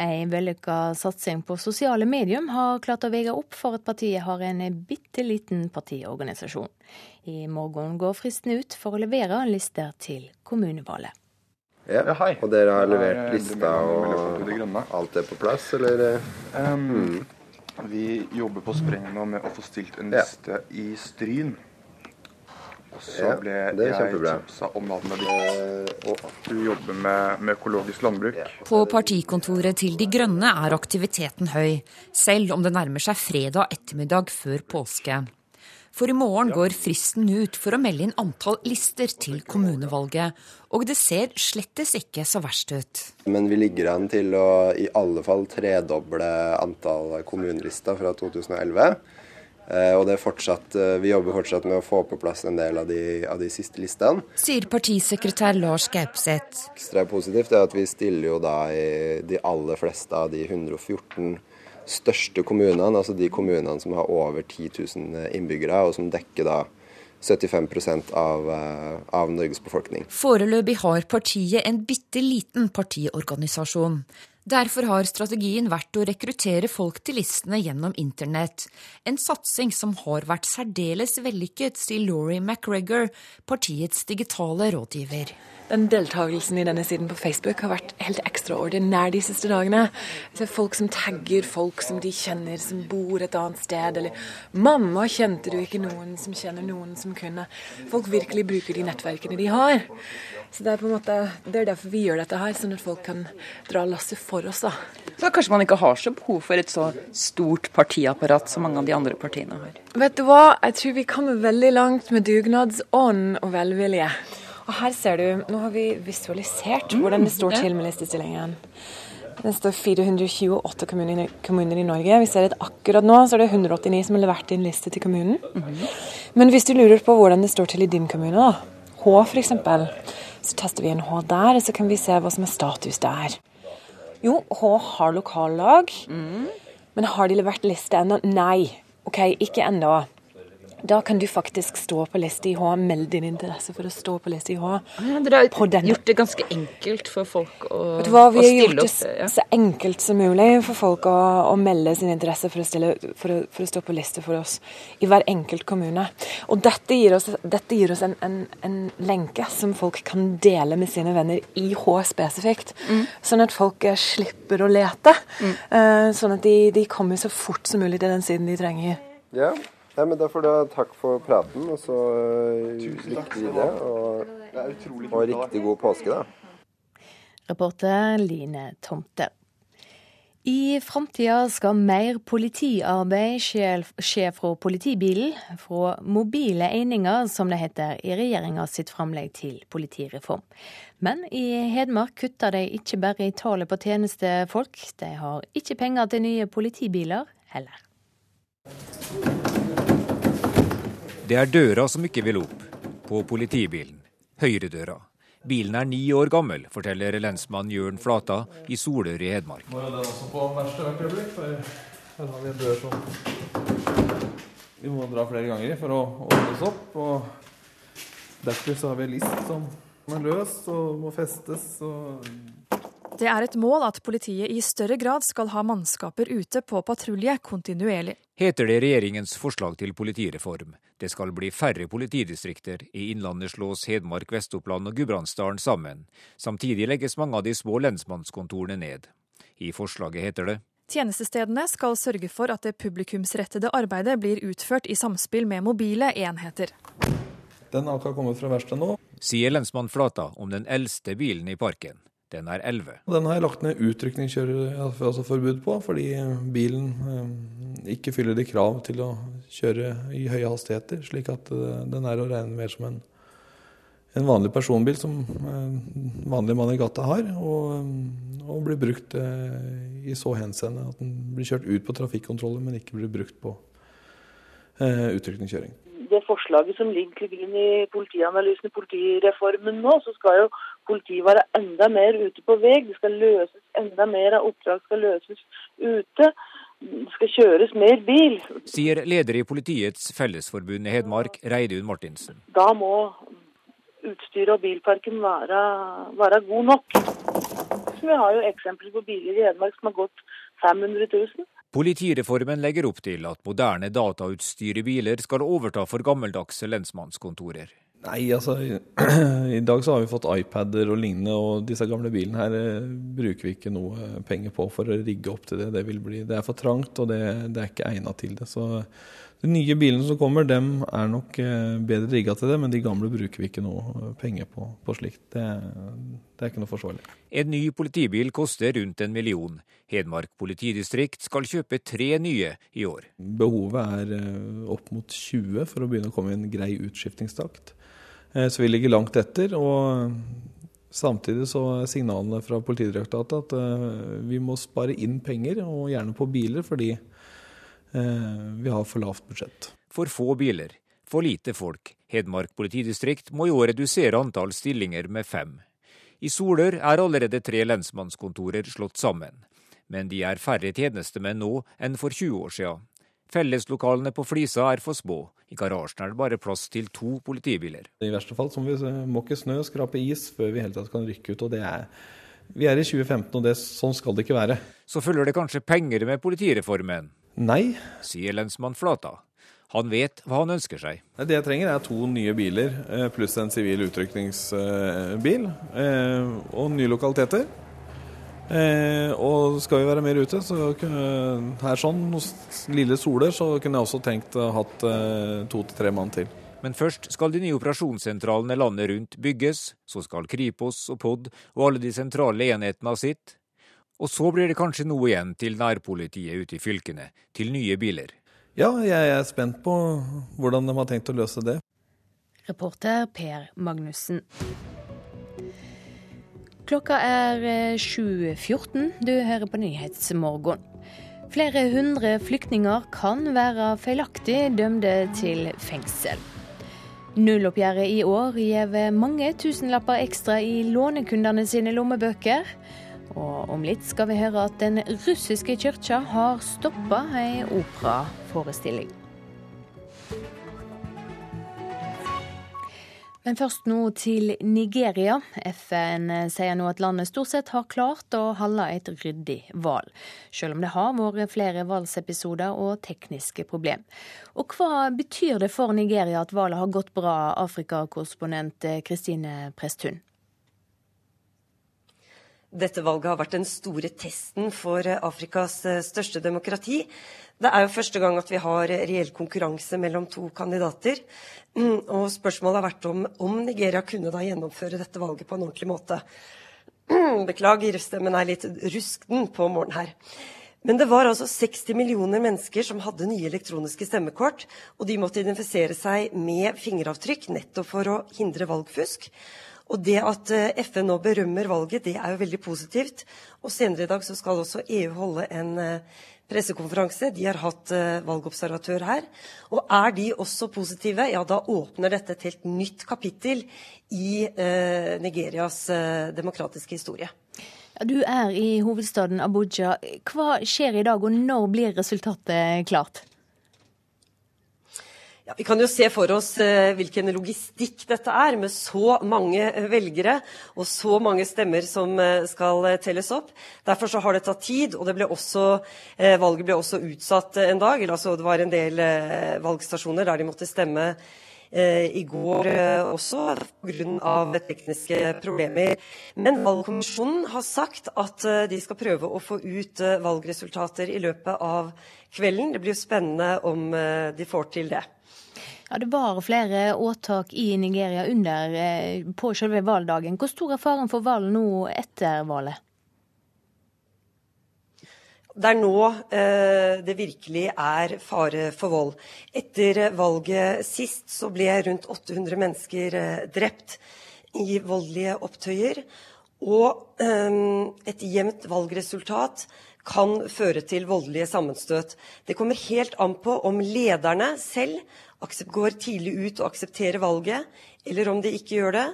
En vellykka satsing på sosiale medium har klart å veie opp for at partiet har en bitte liten partiorganisasjon. I morgen går fristen ut for å levere lister til kommunevalget. Ja, og dere har levert lista og alt er på plass, eller? Um, mm. Vi jobber på spreng nå med å få stilt en liste ja. i Stryn. Og så ble ja, jeg tipsa om navnet ditt, og at du jobber med, med, økologisk landbruk. På partikontoret til De Grønne er aktiviteten høy, selv om det nærmer seg fredag ettermiddag før påske. For i morgen går fristen ut for å melde inn antall lister til kommunevalget. Og det ser slettes ikke så verst ut. Men vi ligger an til å i alle fall tredoble antall kommunelister fra 2011. Eh, og det er fortsatt, eh, vi jobber fortsatt med å få på plass en del av de, av de siste listene. Sier partisekretær Lars Gaupseth. Ekstra positivt er at vi stiller jo da i de aller fleste av de 114 største kommunene, altså de kommunene som har over 10 000 innbyggere, og som dekker da 75 av, eh, av Norges befolkning. Foreløpig har partiet en bitte liten partiorganisasjon. Derfor har strategien vært å rekruttere folk til listene gjennom internett. En satsing som har vært særdeles vellykket, sier Laurie McGregor, partiets digitale rådgiver. Den deltakelsen i denne siden på Facebook har vært helt ekstraordinær de siste dagene. Så folk som tagger folk som de kjenner som bor et annet sted, eller 'Mamma, kjente du ikke noen som kjenner noen som kunne?' Folk virkelig bruker de nettverkene de har. Så det er på en måte, det er derfor vi gjør dette her, sånn at folk kan dra lasset for oss. da. Så kanskje man ikke har så behov for et så stort partiapparat som mange av de andre partiene har? Vet du hva, jeg tror vi kommer veldig langt med dugnadsånd og velvilje. Og her ser du, nå har vi visualisert mm, hvordan det står til med listestillingen. Det står 428 kommuner, kommuner, i Norge. Vi ser at akkurat nå så er det 189 som har levert inn liste til kommunen. Mm. Men hvis du lurer på hvordan det står til i din kommune, da, H f.eks., så tester vi en H der, og så kan vi se hva som er status der. Jo, H har lokallag, mm. men har de levert liste ennå? Nei. OK, ikke ennå. Da kan du faktisk stå på liste i H. melde din interesse for å stå på liste i H. Ja, dere har gjort det ganske enkelt for folk å, Vet du hva, Vi har gjort det ja. så enkelt som mulig for folk å, å melde sin interesse for å, stille, for, å, for å, stå på liste for oss i hver enkelt kommune. Og dette gir oss, dette gir oss en, en, en, lenke som folk kan dele med sine venner i H spesifikt. Mm. Sånn at folk eh, slipper å lete. Mm. Uh, sånn at de, de kommer så fort som mulig til den siden de trenger. Ja. Nei, men Da får du takk for praten, og så uh, lykke til videre. Og, og riktig god påske, da. Reporter Line Tomter. I framtida skal mer politiarbeid skje fra politibilen, fra mobile eininger, som det heter i regjeringa sitt framlegg til politireform. Men i Hedmark kutter de ikke bare i tallet på tjenestefolk, de har ikke penger til nye politibiler heller. Det er døra som ikke vil opp på politibilen. Høyredøra. Bilen er ni år gammel, forteller lensmann Jørn Flata i Solør i Hedmark. Nå er den også på verste hvert øyeblikk, for her har vi en dør som vi må dra flere ganger i for å åpnes opp. Og derfor så har vi en list som er løs og må festes. og det er et mål at politiet i større grad skal ha mannskaper ute på patrulje kontinuerlig. Heter det regjeringens forslag til politireform. Det skal bli færre politidistrikter. I Innlandet slås Hedmark, Vest-Oppland og Gudbrandsdalen sammen. Samtidig legges mange av de små lensmannskontorene ned. I forslaget heter det Tjenestestedene skal sørge for at det publikumsrettede arbeidet blir utført i samspill med mobile enheter. Den har ikke kommet fra verkstedet nå. Sier lensmann Flata om den eldste bilen i parken. Den er 11. Den har jeg lagt ned utrykningskjøreforbud på, fordi bilen eh, ikke fyller de krav til å kjøre i høye hastigheter. Slik at eh, den er å regne mer som en, en vanlig personbil som en eh, vanlig mann i gata har. Og, og blir brukt i så henseende at den blir kjørt ut på trafikkontroller, men ikke blir brukt på utrykningskjøring det forslaget som ligger til grunn i politianalysen i politireformen nå, så skal jo politiet være enda mer ute på vei. Det skal løses enda mer av oppdrag skal løses ute. Det skal kjøres mer bil. Sier leder i Politiets Fellesforbund i Hedmark, Reidun Martinsen. Da må utstyret og bilparken være, være god nok. Så vi har jo eksempler på biler i Hedmark som har gått 500 000. Politireformen legger opp til at moderne datautstyr i biler skal overta for gammeldagse lensmannskontorer. Nei, altså i dag så har vi fått iPader og lignende, og disse gamle bilene her eh, bruker vi ikke noe penger på for å rigge opp til det. Det, bli, det er for trangt, og det, det er ikke egnet til det. Så de nye bilene som kommer, dem er nok eh, bedre rigga til det, men de gamle bruker vi ikke noe eh, penger på, på slikt. Det, det, er ikke noe forsvarlig. En ny politibil koster rundt en million. Hedmark politidistrikt skal kjøpe tre nye i år. Behovet er eh, opp mot 20 for å begynne å komme i en grei utskiftingstakt. Så vi ligger langt etter. og Samtidig så er signalene fra Politidirektoratet at vi må spare inn penger, og gjerne på biler, fordi vi har for lavt budsjett. For få biler, for lite folk. Hedmark politidistrikt må i år redusere antall stillinger med fem. I Solør er allerede tre lensmannskontorer slått sammen. Men de er færre tjenestemenn nå enn for 20 år siden. Felleslokalene på Flisa er for små. I garasjen er det bare plass til to politibiler. I verste fall så må vi måke snø, skrape is før vi helt tatt kan rykke ut. og det er vi er i 2015, og det, sånn skal det ikke være. Så følger det kanskje penger med politireformen? Nei. Sier lensmann Flata. Han vet hva han ønsker seg. Det jeg trenger er to nye biler eh, pluss en sivil utrykningsbil eh, og nye lokaliteter. Eh, og skal vi være mer ute, så kunne, her sånn hos Lille Soler, så kunne jeg også tenkt å hatt to til tre mann til. Men først skal de nye operasjonssentralene landet rundt bygges, så skal Kripos og POD og alle de sentrale enhetene ha sitt. Og så blir det kanskje noe igjen til nærpolitiet ute i fylkene, til nye biler. Ja, jeg er spent på hvordan de har tenkt å løse det. Reporter Per Magnussen. Klokka er 7.14. Eh, du hører på Nyhetsmorgen. Flere hundre flyktninger kan være feilaktig dømte til fengsel. Nulloppgjøret i år gir mange tusenlapper ekstra i lånekundene sine lommebøker. Og om litt skal vi høre at den russiske kirka har stoppa ei operaforestilling. Men først nå til Nigeria. FN sier nå at landet stort sett har klart å holde et ryddig valg, selv om det har vært flere valgsepisoder og tekniske problem. Og hva betyr det for Nigeria at valget har gått bra, Afrikakorrespondent Kristine Presthun? Dette valget har vært den store testen for Afrikas eh, største demokrati. Det er jo første gang at vi har reell konkurranse mellom to kandidater. Og spørsmålet har vært om, om Nigeria kunne da gjennomføre dette valget på en ordentlig måte. Beklager, stemmen er litt rusken på morgenen her. Men det var altså 60 millioner mennesker som hadde nye elektroniske stemmekort, og de måtte identifisere seg med fingeravtrykk nettopp for å hindre valgfusk. Og det at eh, FN nå berømmer valget, det er jo veldig positivt. Og senere i dag så skal også EU holde en eh, pressekonferanse. De har hatt uh, valgobservatør her. Og er de også positive, ja da åpner dette et helt nytt kapittel i eh, Nigerias eh, demokratiske historie. Du er i hovedstaden Abuja. Hva skjer i dag, og når blir resultatet klart? Ja, vi kan jo se for oss eh, hvilken logistikk dette er, med så mange eh, velgere og så mange stemmer som eh, skal eh, telles opp. Derfor så har det tatt tid, og ble også, eh, valget ble også utsatt en dag. Altså, det var en del eh, valgstasjoner der de måtte stemme i går også pga. tekniske problemer. Men valgkommisjonen har sagt at de skal prøve å få ut valgresultater i løpet av kvelden. Det blir jo spennende om de får til det. Ja, Det var flere åtak i Nigeria under, eh, på selve valgdagen. Hvor stor er faren for valg nå etter valget? Det er nå eh, det virkelig er fare for vold. Etter valget sist så ble rundt 800 mennesker eh, drept i voldelige opptøyer. Og eh, et jevnt valgresultat kan føre til voldelige sammenstøt. Det kommer helt an på om lederne selv går tidlig ut og aksepterer valget, eller om de ikke gjør det.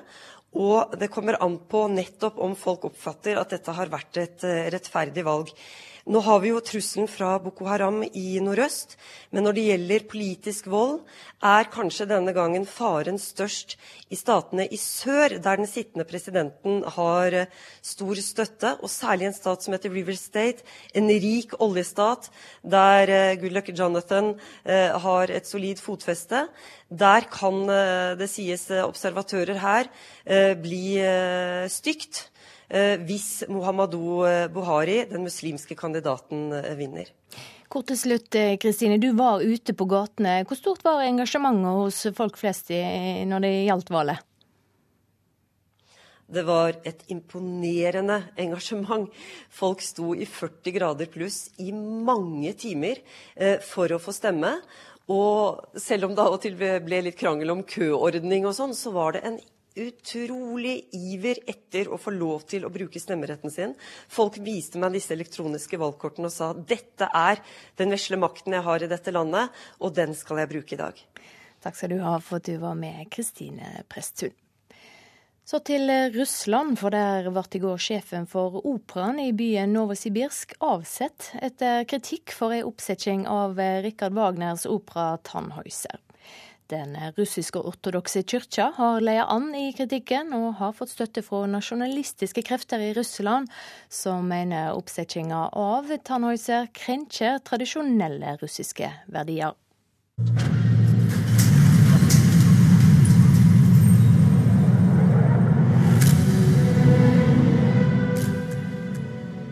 Og det kommer an på nettopp om folk oppfatter at dette har vært et eh, rettferdig valg. Nå har vi jo trusselen fra Boko Haram i nordøst, men når det gjelder politisk vold, er kanskje denne gangen faren størst i statene i sør, der den sittende presidenten har eh, stor støtte, og særlig en stat som heter River State, en rik oljestat der uh, Goodluck Jonathan uh, har et solid fotfeste. Der kan, det sies observatører her, bli stygt. Eh, hvis Muhammadu eh, Buhari, den muslimske kandidaten, eh, vinner. Kort til slutt, Kristine. Du var ute på gatene. Hvor stort var engasjementet hos folk flest når det gjaldt valget? Det var et imponerende engasjement. Folk sto i 40 grader pluss i mange timer for å få stemme. Og selv om det av og til ble litt krangel om køordning og sånn, så var det en utrolig iver etter å få lov til å bruke stemmeretten sin. Folk viste meg disse elektroniske valgkortene og sa dette er den vesle makten jeg har i dette landet, og den skal jeg bruke i dag. Takk skal du ha for at du var med, Kristine Presttun. Så til Russland, for der ble i går sjefen for operaen i byen Novosibirsk avsett etter kritikk for ei oppsetting av Rikard Wagners opera 'Tannhäuser'. Den russiske ortodokse kyrkja har leia an i kritikken, og har fått støtte fra nasjonalistiske krefter i Russland, som mener oppsettinga av Tannhäuser krenker tradisjonelle russiske verdier.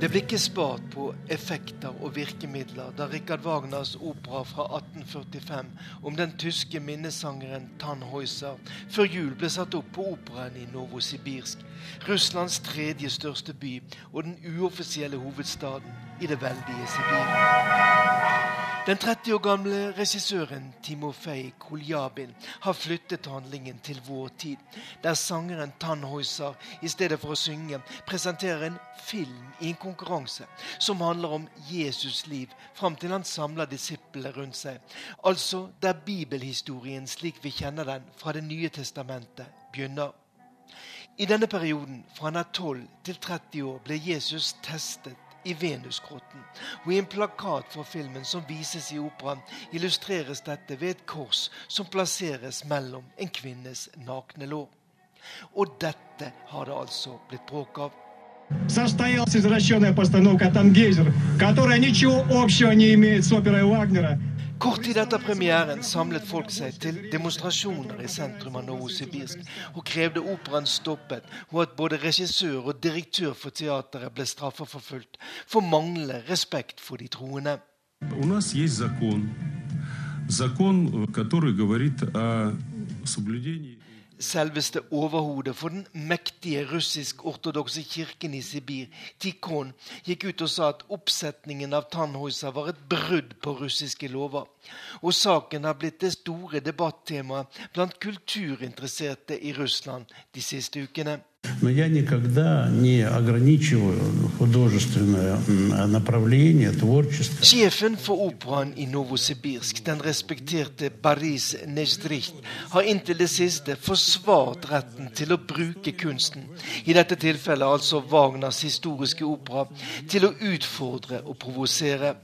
Det ble ikke spart på effekter og virkemidler da Richard Wagners opera fra 1845 om den tyske minnesangeren Tannhäuser før jul ble satt opp på operaen i Novosibirsk, Russlands tredje største by og den uoffisielle hovedstaden i det veldige Sibir. Den 30 år gamle regissøren Timofei Koljabin har flyttet handlingen til vår tid, der sangeren Tannhäuser i stedet for å synge presenterer en film i en konkurranse som handler om Jesus' liv fram til han samler disiplene rundt seg. Altså der bibelhistorien slik vi kjenner den fra Det nye testamentet, begynner. I denne perioden, fra han er 12 til 30 år, ble Jesus testet i Venusgrotten. Og i en plakat for filmen som vises i operaen, illustreres dette ved et kors som plasseres mellom en kvinnes nakne lår. Og dette har det altså blitt bråk av. Состоялась извращенная постановка «Тангейзер», которая ничего общего не имеет с оперой Вагнера. Kort tid etter premieren samlet folk seg til demonstrasjoner i sentrum av Novosibirsk og krevde operaen stoppet, og at både regissør og direktør for teateret ble straffeforfulgt for manglende respekt for de troende. Selveste overhodet for den mektige russisk-ortodokse kirken i Sibir, Tikhon, gikk ut og sa at oppsetningen av Tannhoisa var et brudd på russiske lover. Og saken har blitt det store debattemaet blant kulturinteresserte i Russland de siste ukene. Но я никогда не ограничиваю художественное направление, творчество. Sjefen for operaen i Novosibirsk, den respekterte Baris Nezdricht, har inntil det siste forsvart retten til å bruke kunsten, i dette tilfellet altså Wagners historiske opera, til å utfordre og provosere.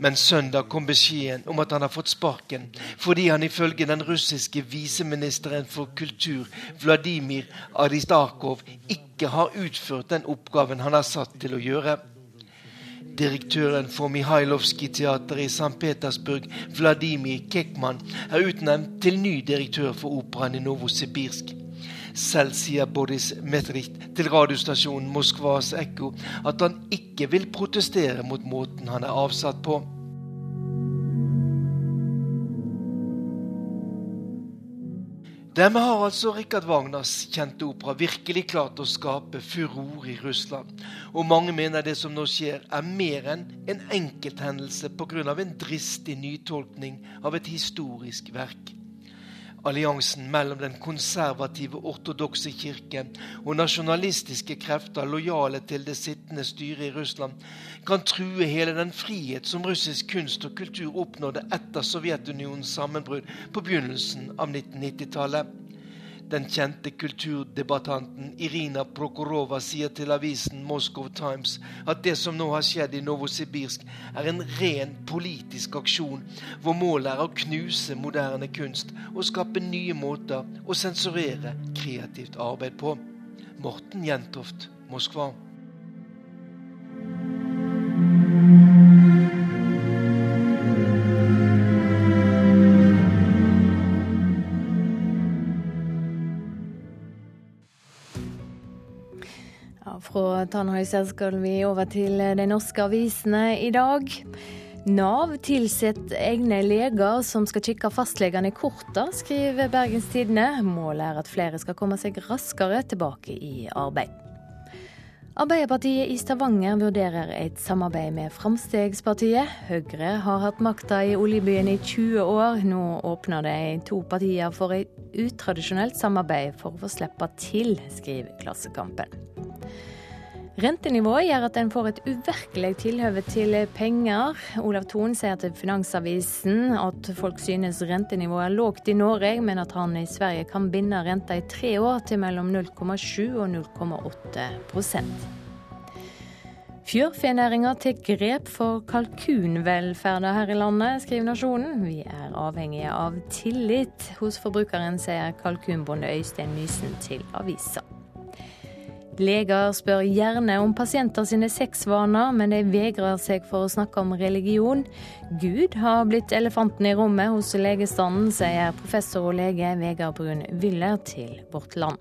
Men søndag kom beskjeden om at han har fått sparken fordi han ifølge den russiske viseministeren for kultur, Vladimir Aristakov, ikke har utført den oppgaven han er satt til å gjøre. Direktøren for Mihailovskij-teatret i St. Petersburg, Vladimir Kekman, er utnevnt til ny direktør for operaen i Novosibirsk. Selv sier Boris Metrich til radiostasjonen Moskvas Ekko at han ikke vil protestere mot måten han er avsatt på. Dermed har altså Rikard Wagners kjente opera virkelig klart å skape furore i Russland. Og mange mener det som nå skjer, er mer enn en enkelthendelse pga. en dristig nytolkning av et historisk verk. Alliansen mellom den konservative ortodokse kirken og nasjonalistiske krefter lojale til det sittende styret i Russland kan true hele den frihet som russisk kunst og kultur oppnådde etter Sovjetunionens sammenbrudd på begynnelsen av 1990-tallet. Den kjente kulturdebattanten Irina Prokorova sier til avisen Moscow Times at det som nå har skjedd i Novosibirsk, er en ren politisk aksjon, hvor målet er å knuse moderne kunst og skape nye måter å sensurere kreativt arbeid på. Morten Jentoft, Moskva. Fra Tannhøyser skal vi over til de norske avisene i dag. Nav tilsetter egne leger som skal kikke fastlegene i korta, skriver Bergens Tidende. Målet er at flere skal komme seg raskere tilbake i arbeid. Arbeiderpartiet i Stavanger vurderer et samarbeid med Framstegspartiet. Høyre har hatt makta i oljebyen i 20 år. Nå åpner de to partier for et utradisjonelt samarbeid for å få slippe til, skriver Klassekampen. Rentenivået gjør at en får et uvirkelig tilhøve til penger. Olav Thon sier til Finansavisen at folk synes rentenivået er lågt i Norge, men at han i Sverige kan binde renta i tre år til mellom 0,7 og 0,8% Fjørfenæringa tar grep for kalkunvelferda her i landet, skriver Nasjonen. Vi er avhengige av tillit hos forbrukeren, sier kalkunbonde Øystein Mysen til avisa. Leger spør gjerne om pasienter sine sexvaner, men de vegrer seg for å snakke om religion. Gud har blitt elefanten i rommet hos legestanden, sier professor og lege Vegard Brun Wyller til Vårt Land.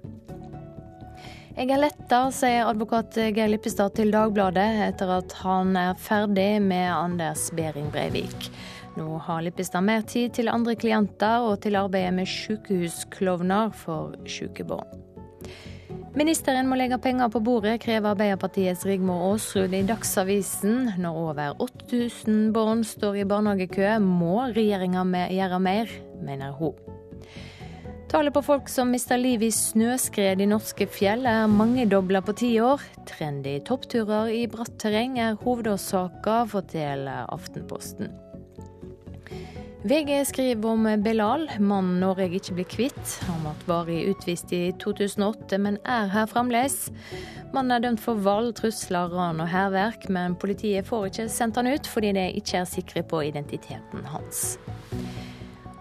Jeg er letta, sier advokat Geir Lippestad til Dagbladet, etter at han er ferdig med Anders Behring Breivik. Nå har Lippestad mer tid til andre klienter og til arbeidet med sykehusklovner for syke. Ministeren må legge penger på bordet, krever Arbeiderpartiets Rigmor Aasrud i Dagsavisen. Når over 8000 barn står i barnehagekø, må regjeringa gjøre mer, mener hun. Tallet på folk som mister livet i snøskred i norske fjell er mangedobla på ti år. Trendy toppturer i bratt terreng er hovedårsaka, forteller Aftenposten. VG skriver om Belal, mannen Norge ikke blir kvitt. Han ble varig utvist i 2008, men er her fremdeles. Mannen er dømt for vold, trusler, ran og hærverk, men politiet får ikke sendt han ut fordi de ikke er sikre på identiteten hans.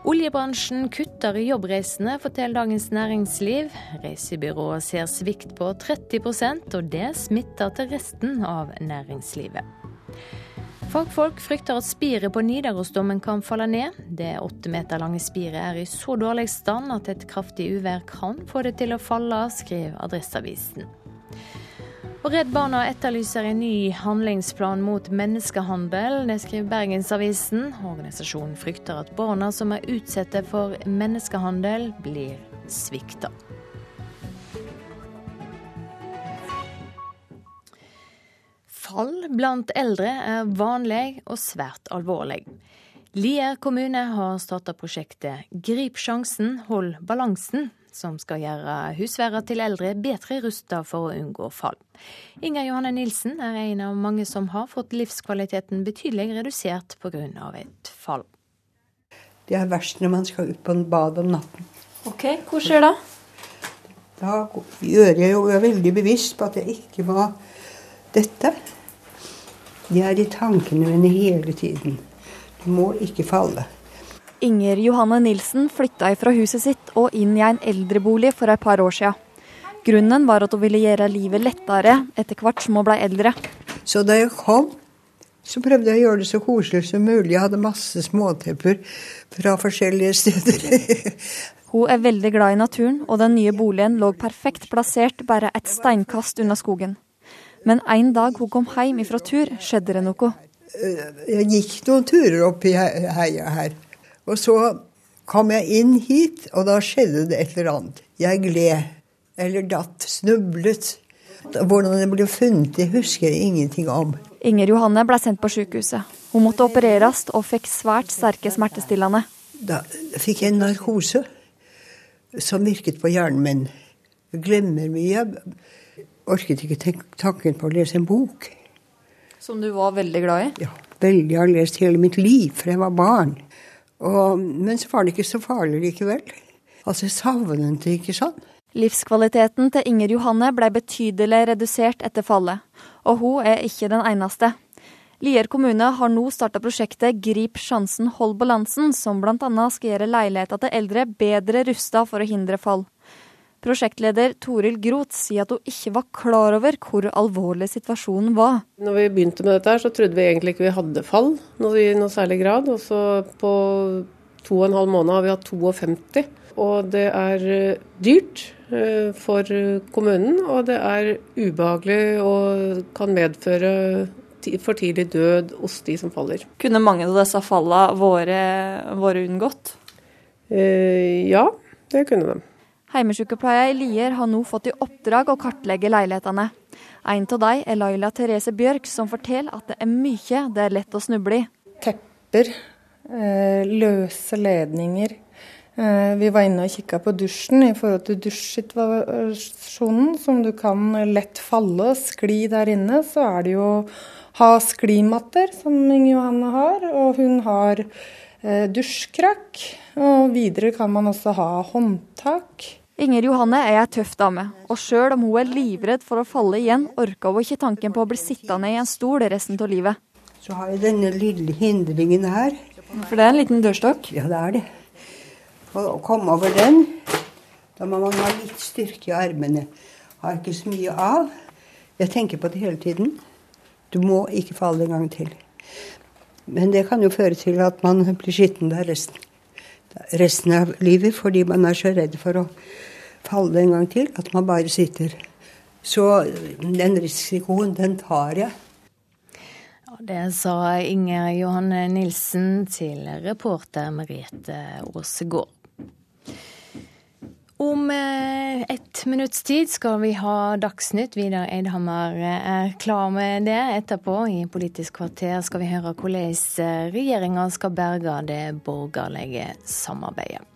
Oljebransjen kutter i jobbreisene, forteller Dagens Næringsliv. Reisebyrået ser svikt på 30% og det smitter til resten av næringslivet. Fagfolk frykter at spiret på Nidarosdomen kan falle ned. Det åtte meter lange spiret er i så dårlig stand at et kraftig uvær kan få det til å falle, skriver Adresseavisen. Og Redd Barna etterlyser en ny handlingsplan mot menneskehandel. Det skriver Bergensavisen. Organisasjonen frykter at barna som er utsatte for menneskehandel, blir svikter. Fall blant eldre er vanlig og svært alvorlig. Lier kommune har starta prosjektet Grip sjansen, hold balansen, som skal gjøre husværa til eldre bedre rusta for å unngå fall. Inger Johanne Nilsen er en av mange som har fått livskvaliteten betydelig redusert pga. et fall. Det er verst når man skal ut på en bad om natten. Ok, Hvor skjer da? Da gjør jeg jo veldig bevisst på at jeg ikke må dette. De er i tankene mine hele tiden. Du må ikke falle. Inger Johanne Nilsen flytta fra huset sitt og inn i en eldrebolig for et par år siden. Grunnen var at hun ville gjøre livet lettere etter hvert som hun ble eldre. Så da jeg kom, så prøvde jeg å gjøre det så koselig som mulig. Jeg hadde masse småtepper fra forskjellige steder. hun er veldig glad i naturen, og den nye boligen lå perfekt plassert bare et steinkast unna skogen. Men en dag hun kom hjem ifra tur, skjedde det noe. Eh, jeg gikk noen turer opp i heia her. Og så kom jeg inn hit, og da skjedde det et eller annet. Jeg gled. Eller datt. Snublet. Hvordan det ble funnet, det husker jeg ingenting om. Inger Johanne ble sendt på sykehuset. Hun måtte opereres og fikk svært sterke smertestillende. Da fikk jeg en narkose som virket på hjernen min. Jeg glemmer mye. Orket ikke tenke tanken på å lese en bok. Som du var veldig glad i? Ja, veldig. Jeg har lest hele mitt liv fra jeg var barn. Og, men så var det ikke så farlig likevel. Altså, jeg savnet det ikke sånn. Livskvaliteten til Inger Johanne ble betydelig redusert etter fallet, og hun er ikke den eneste. Lier kommune har nå starta prosjektet Grip sjansen, hold balansen, som bl.a. skal gjøre leiligheter til eldre bedre rusta for å hindre fall. Prosjektleder Toril Groth sier at hun ikke var klar over hvor alvorlig situasjonen var. Når vi begynte med dette, her, så trodde vi egentlig ikke vi hadde fall noe, i noe særlig grad. Og så på to og en halv måned har vi hatt 52. Og det er eh, dyrt eh, for kommunen, og det er ubehagelig og kan medføre for tidlig død hos de som faller. Kunne mange av disse fallene vært unngått? Eh, ja, det kunne de. Heimesykepleia i Lier har nå fått i oppdrag å kartlegge leilighetene. En av dem er Laila Therese Bjørk, som forteller at det er mye det er lett å snuble i. Tepper, eh, løse ledninger. Eh, vi var inne og kikka på dusjen i forhold til dusjsituasjonen, som du kan lett falle og skli der inne. Så er det jo å ha sklimatter, som Inge Johanne har, og hun har dusjkrakk. Og videre kan man også ha håndtak. Inger Johanne er ei tøff dame, og sjøl om hun er livredd for å falle igjen, orker hun ikke tanken på å bli sittende i en stol resten av livet. Så har jeg denne lille hindringen her. For det er en liten dørstokk? Ja, det er det. For å komme over den, da må man ha litt styrke i armene. Har ikke så mye av. Jeg tenker på det hele tiden. Du må ikke falle en gang til. Men det kan jo føre til at man blir skitten der resten, resten av livet fordi man er så redd for å falle en gang til at man bare sitter. Så den risikoen, den tar jeg. Det sa Inger Johanne Nilsen til reporter Merete Aasegård. Om eh, ett minutts tid skal vi ha Dagsnytt. Vidar Eidhammer er klar med det. Etterpå, i Politisk kvarter, skal vi høre hvordan eh, regjeringa skal berge det borgerlige samarbeidet.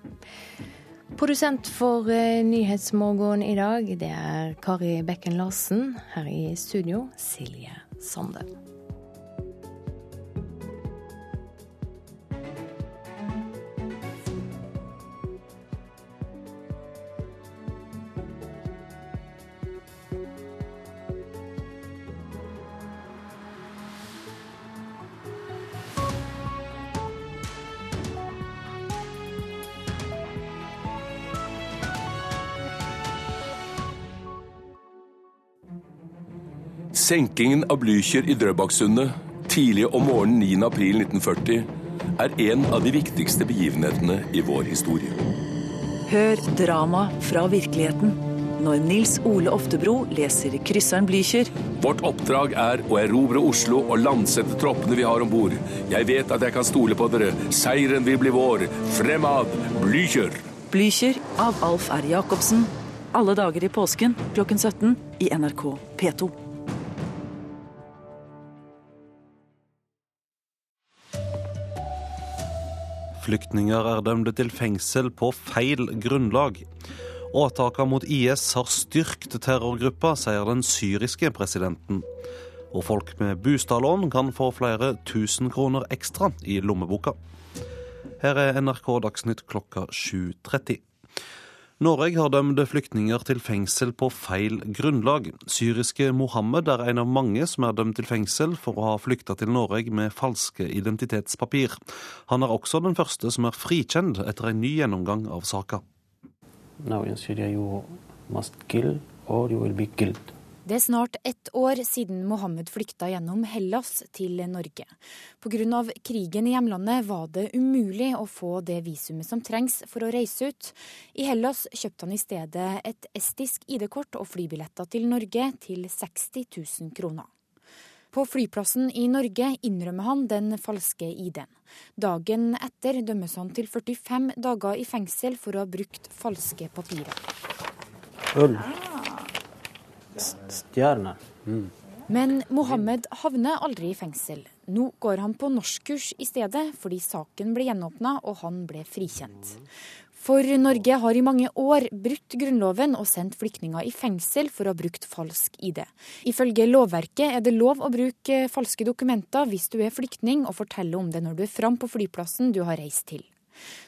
Produsent for eh, Nyhetsmorgen i dag, det er Kari Bekken Larsen. Her i studio, Silje Sande. Senkingen av Blücher i Drøbaksundet tidlig om morgenen 9.4.1940 er en av de viktigste begivenhetene i vår historie. Hør drama fra virkeligheten når Nils Ole Oftebro leser 'Krysseren Blücher'. Vårt oppdrag er å erobre Oslo og landsette troppene vi har om bord. Jeg vet at jeg kan stole på dere. Seieren vil bli vår. Fremad, Blücher! Blücher av Alf R. Jacobsen. Alle dager i påsken klokken 17 i NRK P2. Flyktninger er dømt til fengsel på feil grunnlag. Åtakene mot IS har styrkt terrorgruppa, sier den syriske presidenten. Og folk med bostadlån kan få flere tusen kroner ekstra i lommeboka. Her er NRK Dagsnytt klokka 7.30. Norge har dømt flyktninger til fengsel på feil grunnlag. Syriske Mohammed er en av mange som er dømt til fengsel for å ha flykta til Norge med falske identitetspapir. Han er også den første som er frikjent etter en ny gjennomgang av saka. Det er snart ett år siden Mohammed flykta gjennom Hellas til Norge. Pga. krigen i hjemlandet var det umulig å få det visumet som trengs for å reise ut. I Hellas kjøpte han i stedet et estisk ID-kort og flybilletter til Norge til 60 000 kroner. På flyplassen i Norge innrømmer han den falske ID-en. Dagen etter dømmes han til 45 dager i fengsel for å ha brukt falske papirer. Øl. Stjerner. Mm. Men Mohammed havner aldri i fengsel. Nå går han på norskkurs i stedet, fordi saken ble gjenåpna og han ble frikjent. For Norge har i mange år brutt Grunnloven og sendt flyktninger i fengsel for å ha brukt falsk ID. Ifølge lovverket er det lov å bruke falske dokumenter hvis du er flyktning, og fortelle om det når du er fram på flyplassen du har reist til.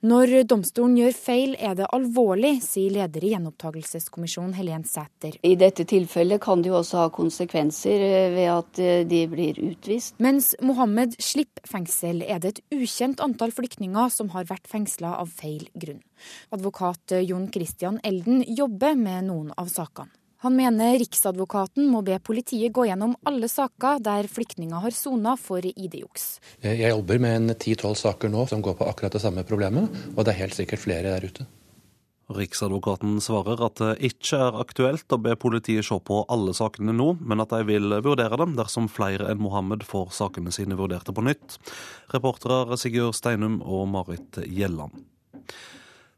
Når domstolen gjør feil er det alvorlig, sier leder i gjenopptakelseskommisjonen Helen Sæter. I dette tilfellet kan det jo også ha konsekvenser eh, ved at eh, de blir utvist. Mens Mohammed slipper fengsel, er det et ukjent antall flyktninger som har vært fengsla av feil grunn. Advokat Jon Christian Elden jobber med noen av sakene. Han mener Riksadvokaten må be politiet gå gjennom alle saker der flyktninger har sona for ID-juks. Jeg jobber med en ti-tolv saker nå som går på akkurat det samme problemet, og det er helt sikkert flere der ute. Riksadvokaten svarer at det ikke er aktuelt å be politiet se på alle sakene nå, men at de vil vurdere dem dersom flere enn Mohammed får sakene sine vurderte på nytt. Reportere Sigurd Steinum og Marit Gjelland.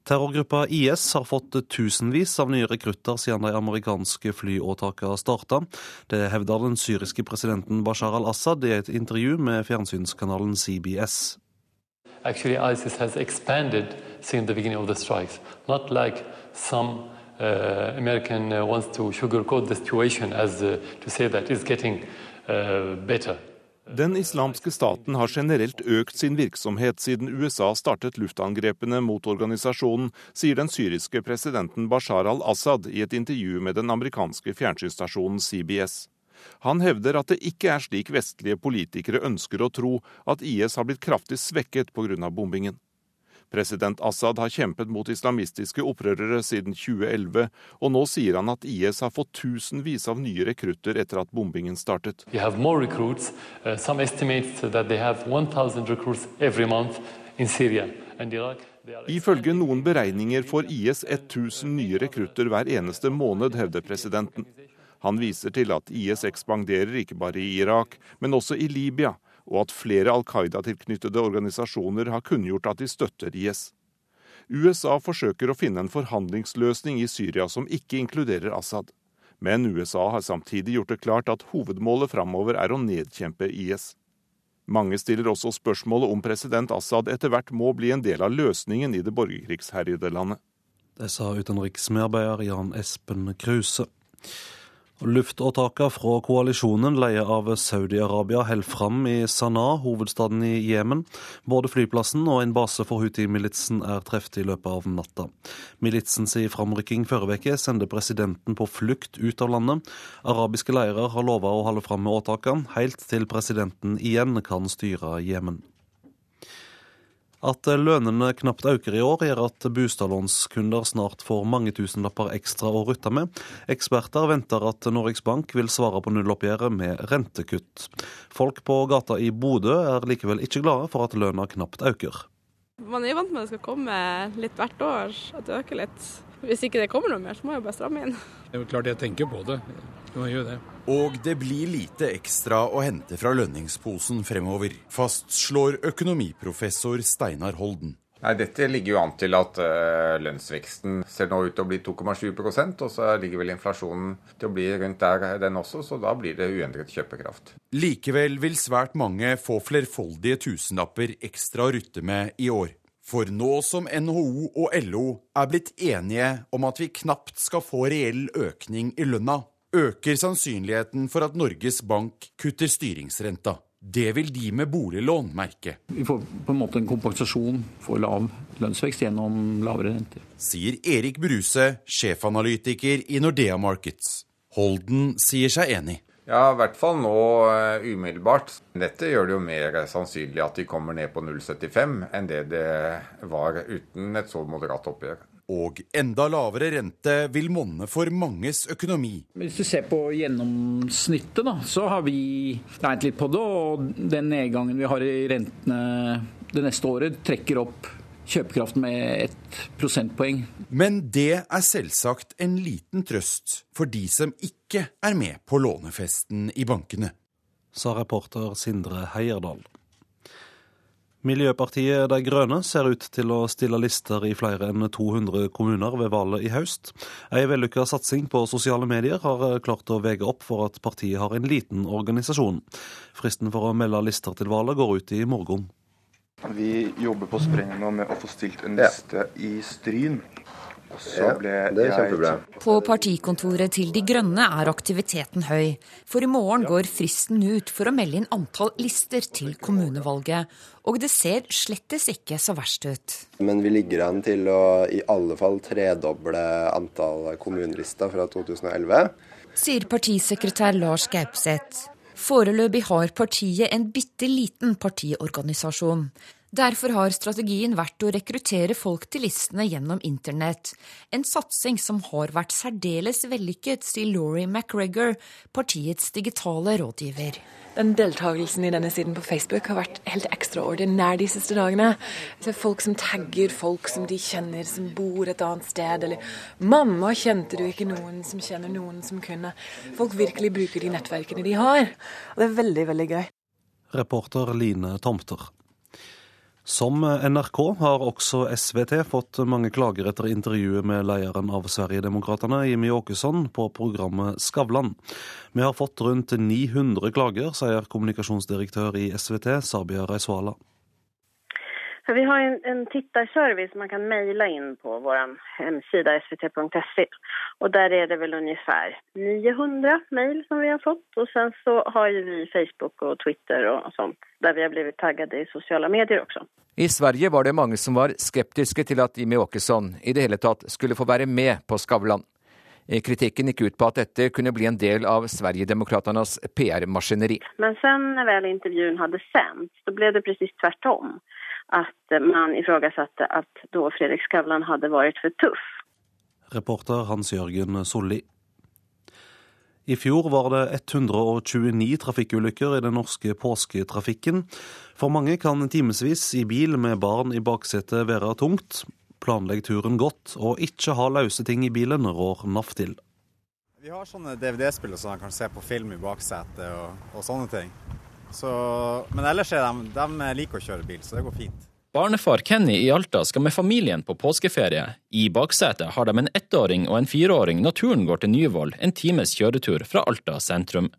Terrorgruppa IS har fått tusenvis av nye rekrutter siden de amerikanske flyåtakene starta. Det hevder den syriske presidenten Bashar al-Assad i et intervju med fjernsynskanalen CBS. Actually, ISIS has expanded since the beginning of the strikes. Not like some uh, American uh, wants to sugarcoat the situation as uh, to say that it's getting uh, better. Den islamske staten har generelt økt sin virksomhet siden USA startet luftangrepene mot organisasjonen, sier den syriske presidenten Bashar al-Assad i et intervju med den amerikanske fjernsynsstasjonen CBS. Han hevder at det ikke er slik vestlige politikere ønsker å tro, at IS har blitt kraftig svekket pga. bombingen. President Assad har kjempet mot islamistiske opprørere siden 2011, og nå sier han at IS har fått tusenvis av nye rekrutter etter at bombingen startet. Recruits, uh, Ifølge noen beregninger får IS 1000 nye rekrutter hver eneste måned, hevder presidenten. Han viser til at IS ekspanderer ikke bare i Irak, men også i Libya, og at flere Al Qaida-tilknyttede organisasjoner har kunngjort at de støtter IS. USA forsøker å finne en forhandlingsløsning i Syria som ikke inkluderer Assad. Men USA har samtidig gjort det klart at hovedmålet framover er å nedkjempe IS. Mange stiller også spørsmålet om president Assad etter hvert må bli en del av løsningen i det borgerkrigsherjede landet. Det sa utenriksmedarbeider Jan Espen Kruse. Luftåtaket fra koalisjonen leie av Saudi-Arabia holder fram i Sanaa, hovedstaden i Jemen. Både flyplassen og en base for Houthi-militsen er truffet i løpet av natta. Militsens framrykking forrige uke sendte presidenten på flukt ut av landet. Arabiske leirer har lova å holde fram med åtakene, helt til presidenten igjen kan styre Jemen. At lønnene knapt øker i år, gjør at bostadlånskunder snart får mange tusenlapper ekstra å rutte med. Eksperter venter at Norges Bank vil svare på nulloppgjøret med rentekutt. Folk på gata i Bodø er likevel ikke glade for at lønna knapt øker. Man er vant med at det skal komme litt hvert år, at det øker litt. Hvis ikke det kommer noe mer, så må jeg bare stramme inn. Det er jo klart jeg tenker på det. Man gjør det. Og det blir lite ekstra å hente fra lønningsposen fremover, fastslår økonomiprofessor Steinar Holden. Nei, Dette ligger jo an til at uh, lønnsveksten ser nå ut til å bli 2,7% og så ligger vel inflasjonen til å bli rundt der den også, så da blir det uendret kjøpekraft. Likevel vil svært mange få flerfoldige tusenlapper ekstra å rutte med i år. For nå som NHO og LO er blitt enige om at vi knapt skal få reell økning i lønna, øker sannsynligheten for at Norges Bank kutter styringsrenta. Det vil de med boliglån merke. Vi får på en måte en kompensasjon for lav lønnsvekst gjennom lavere renter. Sier Erik Bruse, sjefanalytiker i Nordea Markets. Holden sier seg enig. Ja, i hvert fall nå uh, umiddelbart. Dette gjør det jo mer sannsynlig at de kommer ned på 0,75 enn det det var uten et så moderat oppgjør. Og enda lavere rente vil monne for manges økonomi. Hvis du ser på gjennomsnittet, da, så har vi regnet litt på det. Og den nedgangen vi har i rentene det neste året, trekker opp kjøpekraften med ett prosentpoeng. Men det er selvsagt en liten trøst for de som ikke er med på lånefesten i bankene. Sa reporter Sindre Heierdal. Miljøpartiet De Grønne ser ut til å stille lister i flere enn 200 kommuner ved valget i høst. Ei vellykka satsing på sosiale medier har klart å vege opp for at partiet har en liten organisasjon. Fristen for å melde lister til valget går ut i morgen. Vi jobber på spreng nå med å få stilt en liste i Stryn. Ja, det er kjempebra. På partikontoret til De Grønne er aktiviteten høy. For i morgen går fristen ut for å melde inn antall lister til kommunevalget. Og det ser slettes ikke så verst ut. Men vi ligger an til å i alle fall tredoble antall kommunelister fra 2011. Sier partisekretær Lars Gaupseth. Foreløpig har partiet en bitte liten partiorganisasjon. Derfor har strategien vært å rekruttere folk til listene gjennom internett. En satsing som har vært særdeles vellykket, sier Laurie McGregor, partiets digitale rådgiver. Den deltakelsen i denne siden på Facebook har vært helt ekstraordinær de siste dagene. Det folk som tagger folk som de kjenner som bor et annet sted. Eller 'mamma, kjente du ikke noen som kjenner noen som kunne?' Folk virkelig bruker de nettverkene de har. Og det er veldig, veldig gøy. Reporter Line Tomter. Som NRK har også SVT fått mange klager etter intervjuet med lederen av Sverigedemokraterna, Jimmy Åkesson, på programmet Skavlan. Vi har fått rundt 900 klager, sier kommunikasjonsdirektør i SVT, Sabia Reiswala. För vi har en, en tittarservice man kan mejla in på vår hemsida svt.se. Och där är det väl ungefär 900 mejl som vi har fått. Och sen så har ju vi Facebook och Twitter och sånt där vi har blivit taggade i sociala medier också. I Sverige var det mange som var skeptiske til at Jimmy Åkesson i det hele tatt skulle få være med på Skavlan. Kritikken gikk ut på at dette kunne bli en del av Sverigedemokraternas PR-maskineri. Men sen når vel intervjuen hadde sendt, så ble det precis tvärtom at man ifrågasatte at da Fredrik Skavlan hadde vært for tuff. Reporter Hans-Jørgen Solli. I fjor var det 129 trafikkulykker i den norske påsketrafikken. For mange kan timevis i bil med barn i baksetet være tungt. Planlegg turen godt, og ikke ha løse ting i bilen, rår NAF til. Vi har sånne DVD-spill som man kan se på film i baksetet og, og sånne ting. Så, men ellers er de, de liker å kjøre bil, så det går fint. Barnefar Kenny i Alta skal med familien på påskeferie. I baksetet har de en ettåring og en fireåring når turen går til Nyvoll, en times kjøretur fra Alta sentrum.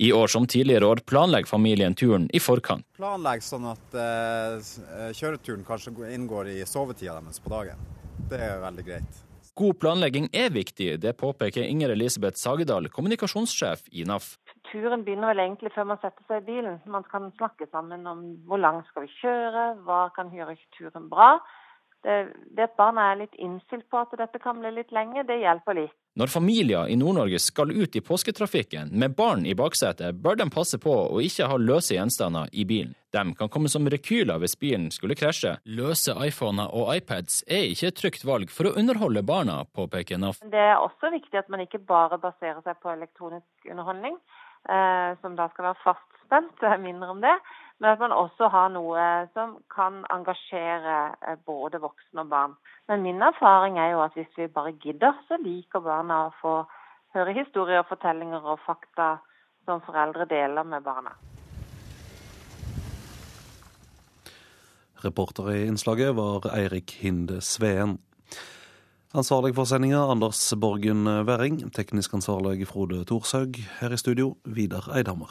I år som tidligere år planlegger familien turen i forkant. Planlegg sånn at eh, kjøreturen kanskje inngår i sovetida deres på dagen. Det er veldig greit. God planlegging er viktig, det påpeker Inger Elisabeth Sagedal, kommunikasjonssjef i NAF turen begynner vel egentlig før man setter seg i bilen. Man kan snakke sammen om hvor langt skal vi kjøre, hva kan gjøre turen bra. Det, det at barna er litt innstilt på at dette kan bli litt lenge, det hjelper litt. Når familier i Nord-Norge skal ut i påsketrafikken med barn i baksetet, bør de passe på å ikke ha løse gjenstander i bilen. De kan komme som rekyler hvis bilen skulle krasje. Løse iPhoner og iPads er ikke et trygt valg for å underholde barna, påpeker NAF. Det er også viktig at man ikke bare baserer seg på elektronisk underholdning som da skal være fastspent, mindre om det. Men at man også har noe som kan engasjere eh, både voksne og barn. Men min erfaring er jo at hvis vi bare gidder, så liker barna å få høre historier, fortellinger og fakta som foreldre deler med barna. Reporter i innslaget var Eirik Hinde Sveen. Ansvarlig for sendinga Anders Borgen Werring. Teknisk ansvarlig Frode Thorshaug. Her i studio Vidar Eidhammer.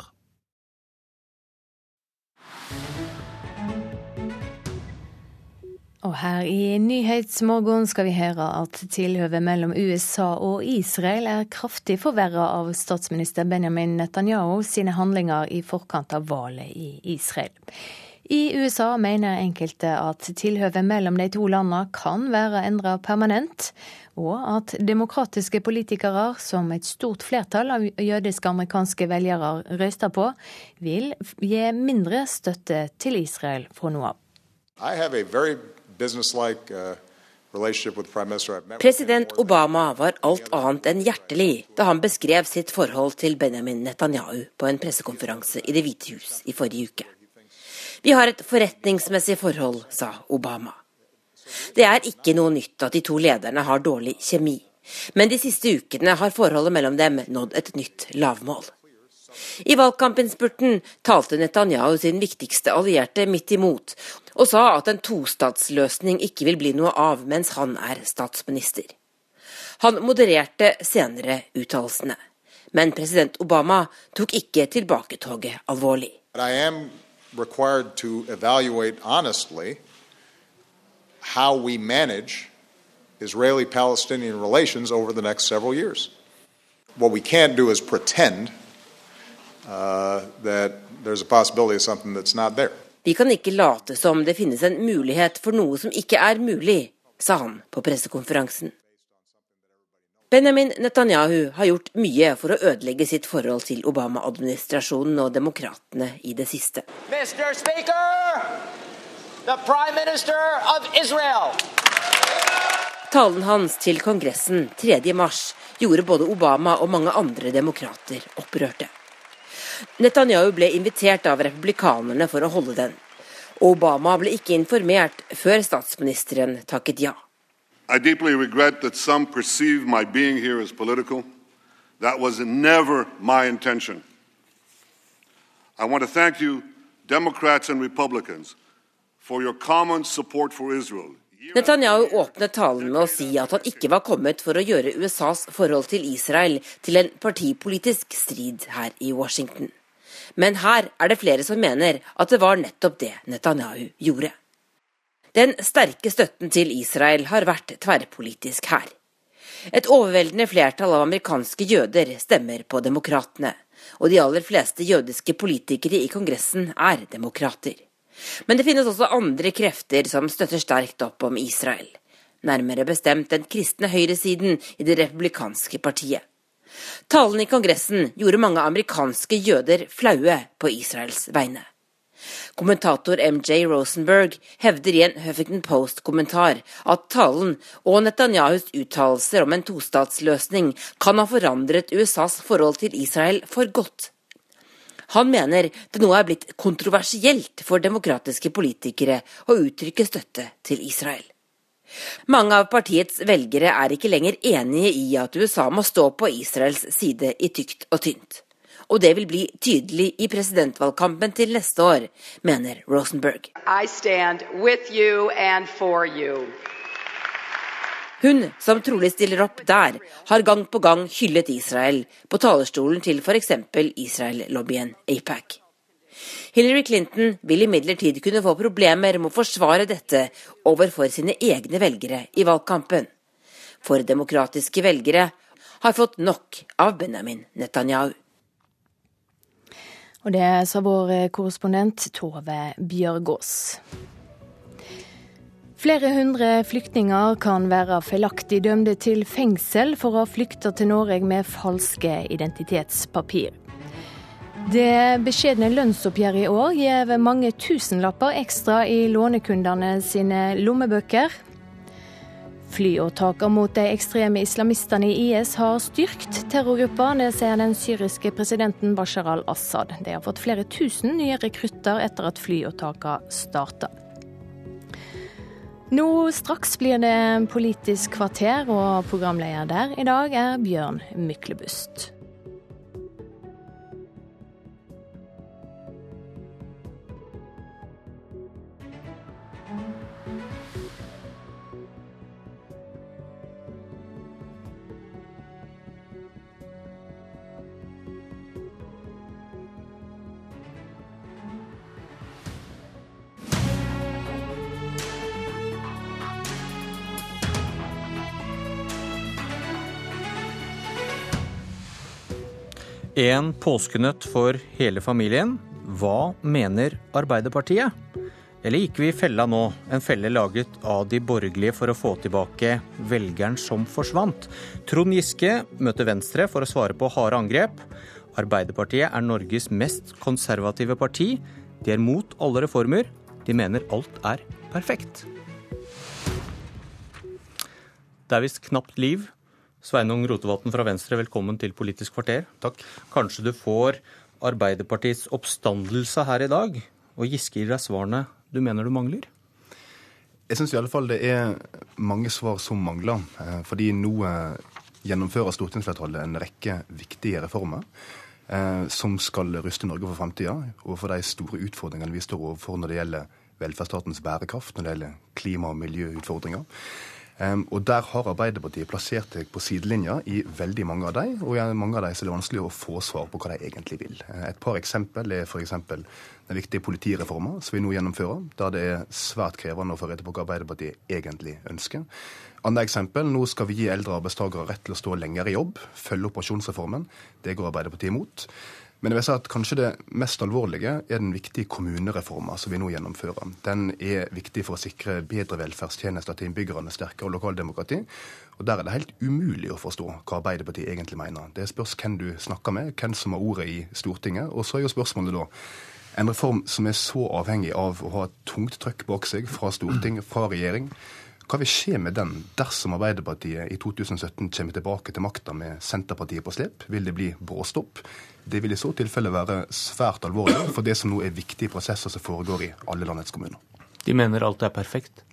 Og her i Nyhetsmorgen skal vi høre at tilhøvet mellom USA og Israel er kraftig forverra av statsminister Benjamin Netanyahu sine handlinger i forkant av valget i Israel. I USA mener enkelte at tilhøvet mellom de to landene kan være endra permanent, og at demokratiske politikere, som et stort flertall av jødiske amerikanske velgere røyster på, vil gi mindre støtte til Israel fra nå av. Uh, President Obama var alt annet enn hjertelig da han beskrev sitt forhold til Benjamin Netanyahu på en pressekonferanse i Det hvite hus i forrige uke. Vi har et forretningsmessig forhold, sa Obama. Det er ikke noe nytt at de to lederne har dårlig kjemi, men de siste ukene har forholdet mellom dem nådd et nytt lavmål. I valgkampinnspurten talte Netanyahu sin viktigste allierte midt imot, og sa at en tostatsløsning ikke vil bli noe av mens han er statsminister. Han modererte senere uttalelsene, men president Obama tok ikke tilbaketoget alvorlig. How we manage Israeli Palestinian relations over the next several years. What we can't do is pretend uh, that there's a possibility of something that's not there. Vi kan ikke late som det finnes en mulighet for noe som ikke er mulig, sa han på pressekonferansen. Benjamin Netanyahu har gjort mye for å ødelegge sitt forhold til Obama-administrasjonen og demokratene i det siste. Mr. Speaker, the Prime Minister of Israel. Talen hans til Kongressen 3.3 gjorde både Obama og mange andre demokrater opprørte. Netanyahu ble invitert av republikanerne for å holde den. Obama ble ikke informert før statsministeren takket ja. I deeply regret that some perceive my being here as political. That was never my intention. I want to thank you, Democrats and Republicans, for your common support for Israel. Netanyahu åpnet talen med å si at han ikke var kommet for å gjøre USAs forhold til Israel til en partipolitisk strid her i Washington. Men her er det flere som mener at det var nettopp det Netanyahu gjorde. Den sterke støtten til Israel har vært tverrpolitisk her. Et overveldende flertall av amerikanske jøder stemmer på demokratene, og de aller fleste jødiske politikere i Kongressen er demokrater. Men det finnes også andre krefter som støtter sterkt opp om Israel. Nærmere bestemt den kristne høyresiden i det republikanske partiet. Talen i Kongressen gjorde mange amerikanske jøder flaue på Israels vegne. Kommentator MJ Rosenberg hevder i en Huffington Post-kommentar at talen og Netanyahus uttalelser om en tostatsløsning kan ha forandret USAs forhold til Israel for godt. Han mener det nå er blitt kontroversielt for demokratiske politikere å uttrykke støtte til Israel. Mange av partiets velgere er ikke lenger enige i at USA må stå på Israels side i tykt og tynt. Og det vil bli tydelig i presidentvalgkampen til neste år, mener Rosenberg. Hun, som trolig stiller opp der, har gang på gang hyllet Israel på talerstolen til f.eks. Israel-lobbyen APAC. Hillary Clinton vil imidlertid kunne få problemer med å forsvare dette overfor sine egne velgere i valgkampen. For demokratiske velgere har fått nok av Benjamin Netanyahu. Og det sa vår korrespondent Tove Bjørgaas. Flere hundre flyktninger kan være feilaktig dømte til fengsel for å ha flykta til Norge med falske identitetspapir. Det beskjedne lønnsoppgjøret i år gir mange tusenlapper ekstra i lånekundene sine lommebøker. Flyåtaker mot de ekstreme islamistene i IS har styrkt terrorgruppa. Det sier den syriske presidenten Bashar al-Assad. De har fått flere tusen nye rekrutter etter at flyåtakene starta. Nå straks blir det Politisk kvarter, og programleder der i dag er Bjørn Myklebust. En påskenøtt for hele familien. Hva mener Arbeiderpartiet? Eller gikk vi i fella nå, en felle laget av de borgerlige for å få tilbake velgeren som forsvant? Trond Giske møter Venstre for å svare på harde angrep. Arbeiderpartiet er Norges mest konservative parti. De er mot alle reformer. De mener alt er perfekt. Det er visst knapt liv. Sveinung Rotevatn fra Venstre, velkommen til Politisk kvarter. Takk. Kanskje du får Arbeiderpartiets oppstandelse her i dag, og Giske gir deg svarene du mener du mangler? Jeg syns fall det er mange svar som mangler. Eh, fordi nå eh, gjennomfører stortingsflertallet en rekke viktige reformer eh, som skal ruste Norge for framtida og for de store utfordringene vi står overfor når det gjelder velferdsstatens bærekraft, når det gjelder klima- og miljøutfordringer. Og Der har Arbeiderpartiet plassert seg på sidelinja i veldig mange av dem. Og i mange av dem er det vanskelig å få svar på hva de egentlig vil. Eh, et par eksempel er f.eks. den viktige politireformen som vi nå gjennomfører, der det er svært krevende å få rede på hva Arbeiderpartiet egentlig ønsker. Andre eksempel, nå skal vi gi eldre arbeidstakere rett til å stå lenger i jobb. Følge opp pensjonsreformen. Det går Arbeiderpartiet imot. Men jeg vil si at kanskje det mest alvorlige er den viktige kommunereforma som vi nå gjennomfører. Den er viktig for å sikre bedre velferdstjenester til innbyggerne, sterkere lokaldemokrati. Og Der er det helt umulig å forstå hva Arbeiderpartiet egentlig mener. Det spørs hvem du snakker med, hvem som har ordet i Stortinget. Og så er jo spørsmålet da en reform som er så avhengig av å ha tungt trøkk bak seg fra storting, fra regjering. Hva vil skje med den dersom Arbeiderpartiet i 2017 kommer tilbake til makta med Senterpartiet på slep? Vil det bli bråstopp? Det vil i så tilfelle være svært alvorlig for det som nå er viktige prosesser som foregår i alle landets kommuner. De mener alt er perfekt?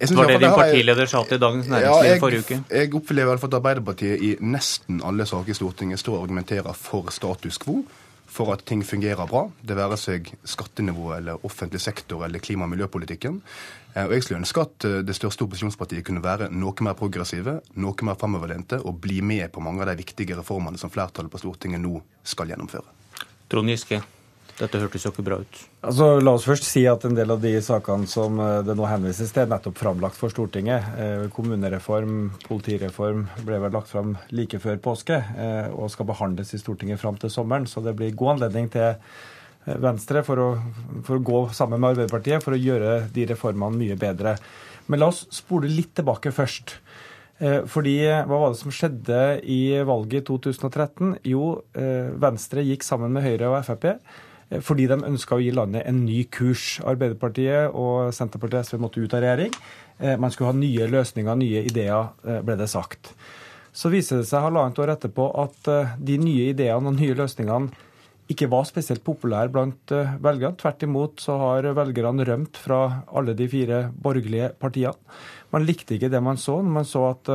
Det var det din partileder sa til Dagens Næringsliv ja, jeg, forrige uke. Jeg opplever at Arbeiderpartiet i nesten alle saker i Stortinget står og argumenterer for status quo for at ting fungerer bra, det være seg skattenivået eller offentlig sektor eller klima- og miljøpolitikken. Eh, og Jeg skulle ønske at eh, det største opposisjonspartiet kunne være noe mer progressive, noe mer framoverlente og bli med på mange av de viktige reformene som flertallet på Stortinget nå skal gjennomføre. Trond Giske. Dette hørtes jo ikke bra ut. Altså, la oss først si at en del av de sakene som eh, det nå henvises til, er nettopp framlagt for Stortinget. Eh, kommunereform, politireform ble vel lagt fram like før påske eh, og skal behandles i Stortinget fram til sommeren. Så det blir god anledning til Venstre for å, for å gå sammen med Arbeiderpartiet for å gjøre de reformene mye bedre. Men la oss spole litt tilbake først. Fordi Hva var det som skjedde i valget i 2013? Jo, Venstre gikk sammen med Høyre og Frp Eh, fordi de ønska å gi landet en ny kurs. Arbeiderpartiet og Senterpartiet SV måtte ut av regjering. Eh, man skulle ha nye løsninger, nye ideer, eh, ble det sagt. Så viser det seg halvannet år etterpå at de nye ideene og nye løsningene ikke var spesielt populær blant velgerne. Tvert imot så har velgerne rømt fra alle de fire borgerlige partiene. Man likte ikke det man så når man så at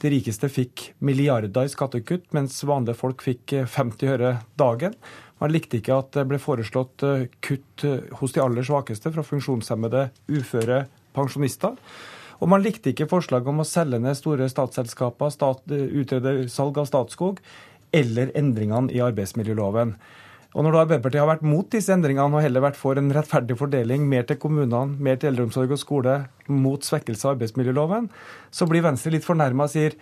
de rikeste fikk milliarder i skattekutt, mens vanlige folk fikk 50 øre dagen. Man likte ikke at det ble foreslått eh, kutt eh, hos de aller svakeste fra funksjonshemmede, uføre, pensjonister. Og man likte ikke forslaget om å selge ned store statsselskaper, stat, utrede salg av Statskog, eller endringene i arbeidsmiljøloven. Og Når Arbeiderpartiet har vært mot disse endringene og heller vært for en rettferdig fordeling, mer til kommunene, mer til eldreomsorg og skole, mot svekkelse av arbeidsmiljøloven, så blir Venstre litt fornærma og sier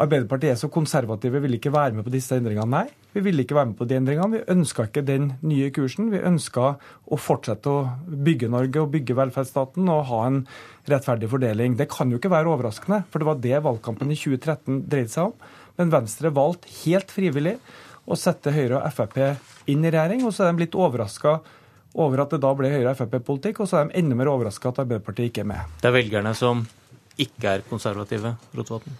Arbeiderpartiet er så konservative, vil ikke være med på disse endringene. Nei, vi ville ikke være med på de endringene. Vi ønska ikke den nye kursen. Vi ønska å fortsette å bygge Norge og bygge velferdsstaten og ha en rettferdig fordeling. Det kan jo ikke være overraskende, for det var det valgkampen i 2013 dreide seg om. Men Venstre valgte helt frivillig å sette Høyre og Frp inn i regjering, og så er de litt overraska over at det da ble Høyre- og Frp-politikk, og så er de enda mer overraska at Arbeiderpartiet ikke er med. Det er velgerne som ikke er konservative, Rotevatn?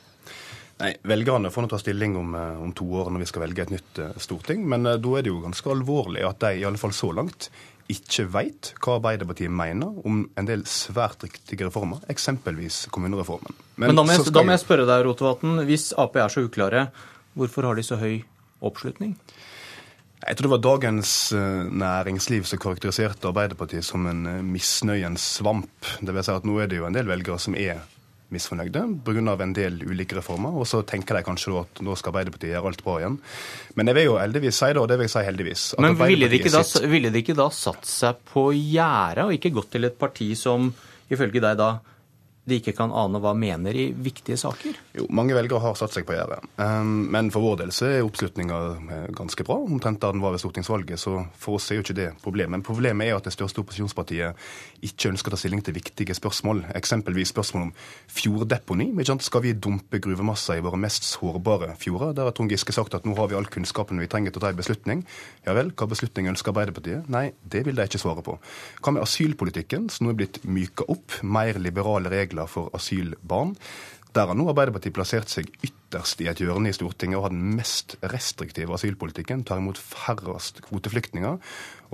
Nei, Velgerne får nå ta stilling om, eh, om, to år når vi skal velge et nytt uh, storting. Men uh, da er det jo ganske alvorlig at de i alle fall så langt ikke veit hva Arbeiderpartiet mener om en del svært riktige reformer, eksempelvis kommunereformen. Men, Men da, må jeg, da må jeg spørre deg, Rotevatn, hvis Ap er så uklare, hvorfor har de så høy oppslutning? Jeg tror det var Dagens Næringsliv som karakteriserte Arbeiderpartiet som en misnøyens svamp. Det vil si at nå er det jo en del velgere som er misfornøyde pga. en del ulike reformer. Og så tenker de kanskje at nå skal Arbeiderpartiet gjøre alt bra igjen. Men jeg vil jo heldigvis si det, og det vil jeg si heldigvis. Men ville de, da, ville de ikke da satt seg på gjerdet og ikke gått til et parti som ifølge deg da de ikke kan ane hva mener i viktige saker? Jo, mange velgere har satt seg på gjerdet. Um, men for vår del så er oppslutninga eh, ganske bra, omtrent da den var ved stortingsvalget. Så for oss er jo ikke det problemet. Men problemet er at det største opposisjonspartiet ikke ønsker å ta stilling til viktige spørsmål. Eksempelvis spørsmål om fjorddeponi. Skal vi dumpe gruvemasser i våre mest sårbare fjorder? Der har Trond Giske sagt at nå har vi all kunnskapen vi trenger til å ta en beslutning. Ja vel, hva beslutning ønsker Arbeiderpartiet? Nei, det vil de ikke svare på. Hva med asylpolitikken, som nå er blitt myka opp? Mer liberale regler regler for asylbarn. Der har nå Arbeiderpartiet plassert seg ytterst i et hjørne i Stortinget og har den mest restriktive asylpolitikken. Tar imot færrest kvoteflyktninger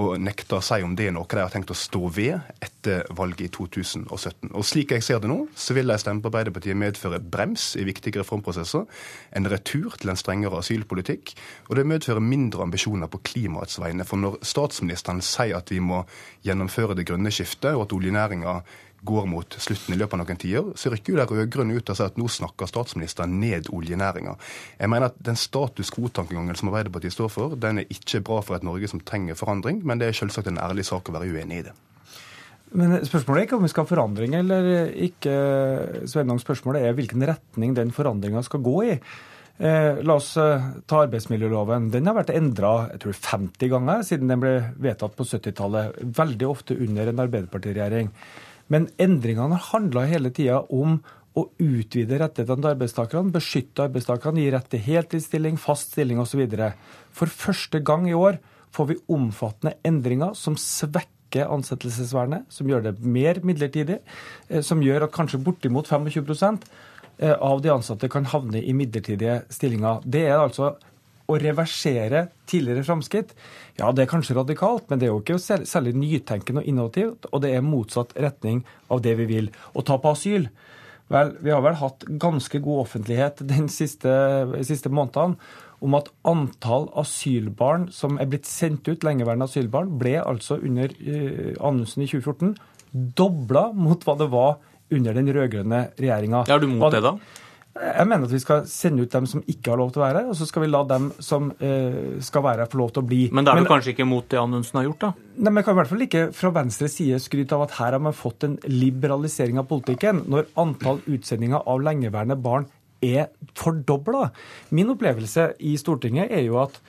og nekter å si om det er noe de har tenkt å stå ved etter valget i 2017. Og Slik jeg ser det nå, så vil de stemme på Arbeiderpartiet medføre brems i viktige reformprosesser, en retur til en strengere asylpolitikk, og det medfører mindre ambisjoner på klimaets vegne. For når statsministeren sier at vi må gjennomføre det grønne skiftet, og at oljenæringa går mot slutten i løpet av noen tiår, så rykker jo de rød-grønne ut og sier at nå snakker statsministeren ned oljenæringa. Jeg mener at den status quo-tankegangen som Arbeiderpartiet står for, den er ikke bra for et Norge som trenger forandring, men det er selvsagt en ærlig sak å være uenig i det. Men Spørsmålet er ikke om vi skal ha forandring eller ikke. Sveinung, spørsmålet er hvilken retning den forandringa skal gå i. Eh, la oss eh, ta arbeidsmiljøloven. Den har vært endra 50 ganger siden den ble vedtatt på 70-tallet. Veldig ofte under en Arbeiderpartiregjering. Men endringene har handla hele tida om å utvide rettighetene til arbeidstakerne, beskytte arbeidstakerne, gi rett til heltidsstilling, fast stilling osv. For første gang i år får vi omfattende endringer som svekker ansettelsesvernet, som gjør det mer midlertidig, eh, som gjør at kanskje bortimot 25 eh, av de ansatte kan havne i midlertidige stillinger. Det er altså å reversere tidligere framskritt, ja, det er kanskje radikalt, men det er jo ikke særlig nytenkende og innovativt. Og det er motsatt retning av det vi vil. Å ta på asyl Vel, vi har vel hatt ganske god offentlighet de siste, siste månedene om at antall asylbarn som er blitt sendt ut, lengeværende asylbarn, ble altså under uh, Anundsen i 2014 dobla mot hva det var under den rød-grønne regjeringa. Er du mot det, da? Jeg mener at vi skal sende ut dem som ikke har lov til å være her, og så skal vi la dem som eh, skal være her, få lov til å bli. Men da er du men, kanskje ikke mot det Anundsen har gjort, da? Nei, men Jeg kan i hvert fall ikke fra Venstres side skryte av at her har man fått en liberalisering av politikken, når antall utsendinger av lengeværende barn er fordobla. Min opplevelse i Stortinget er jo at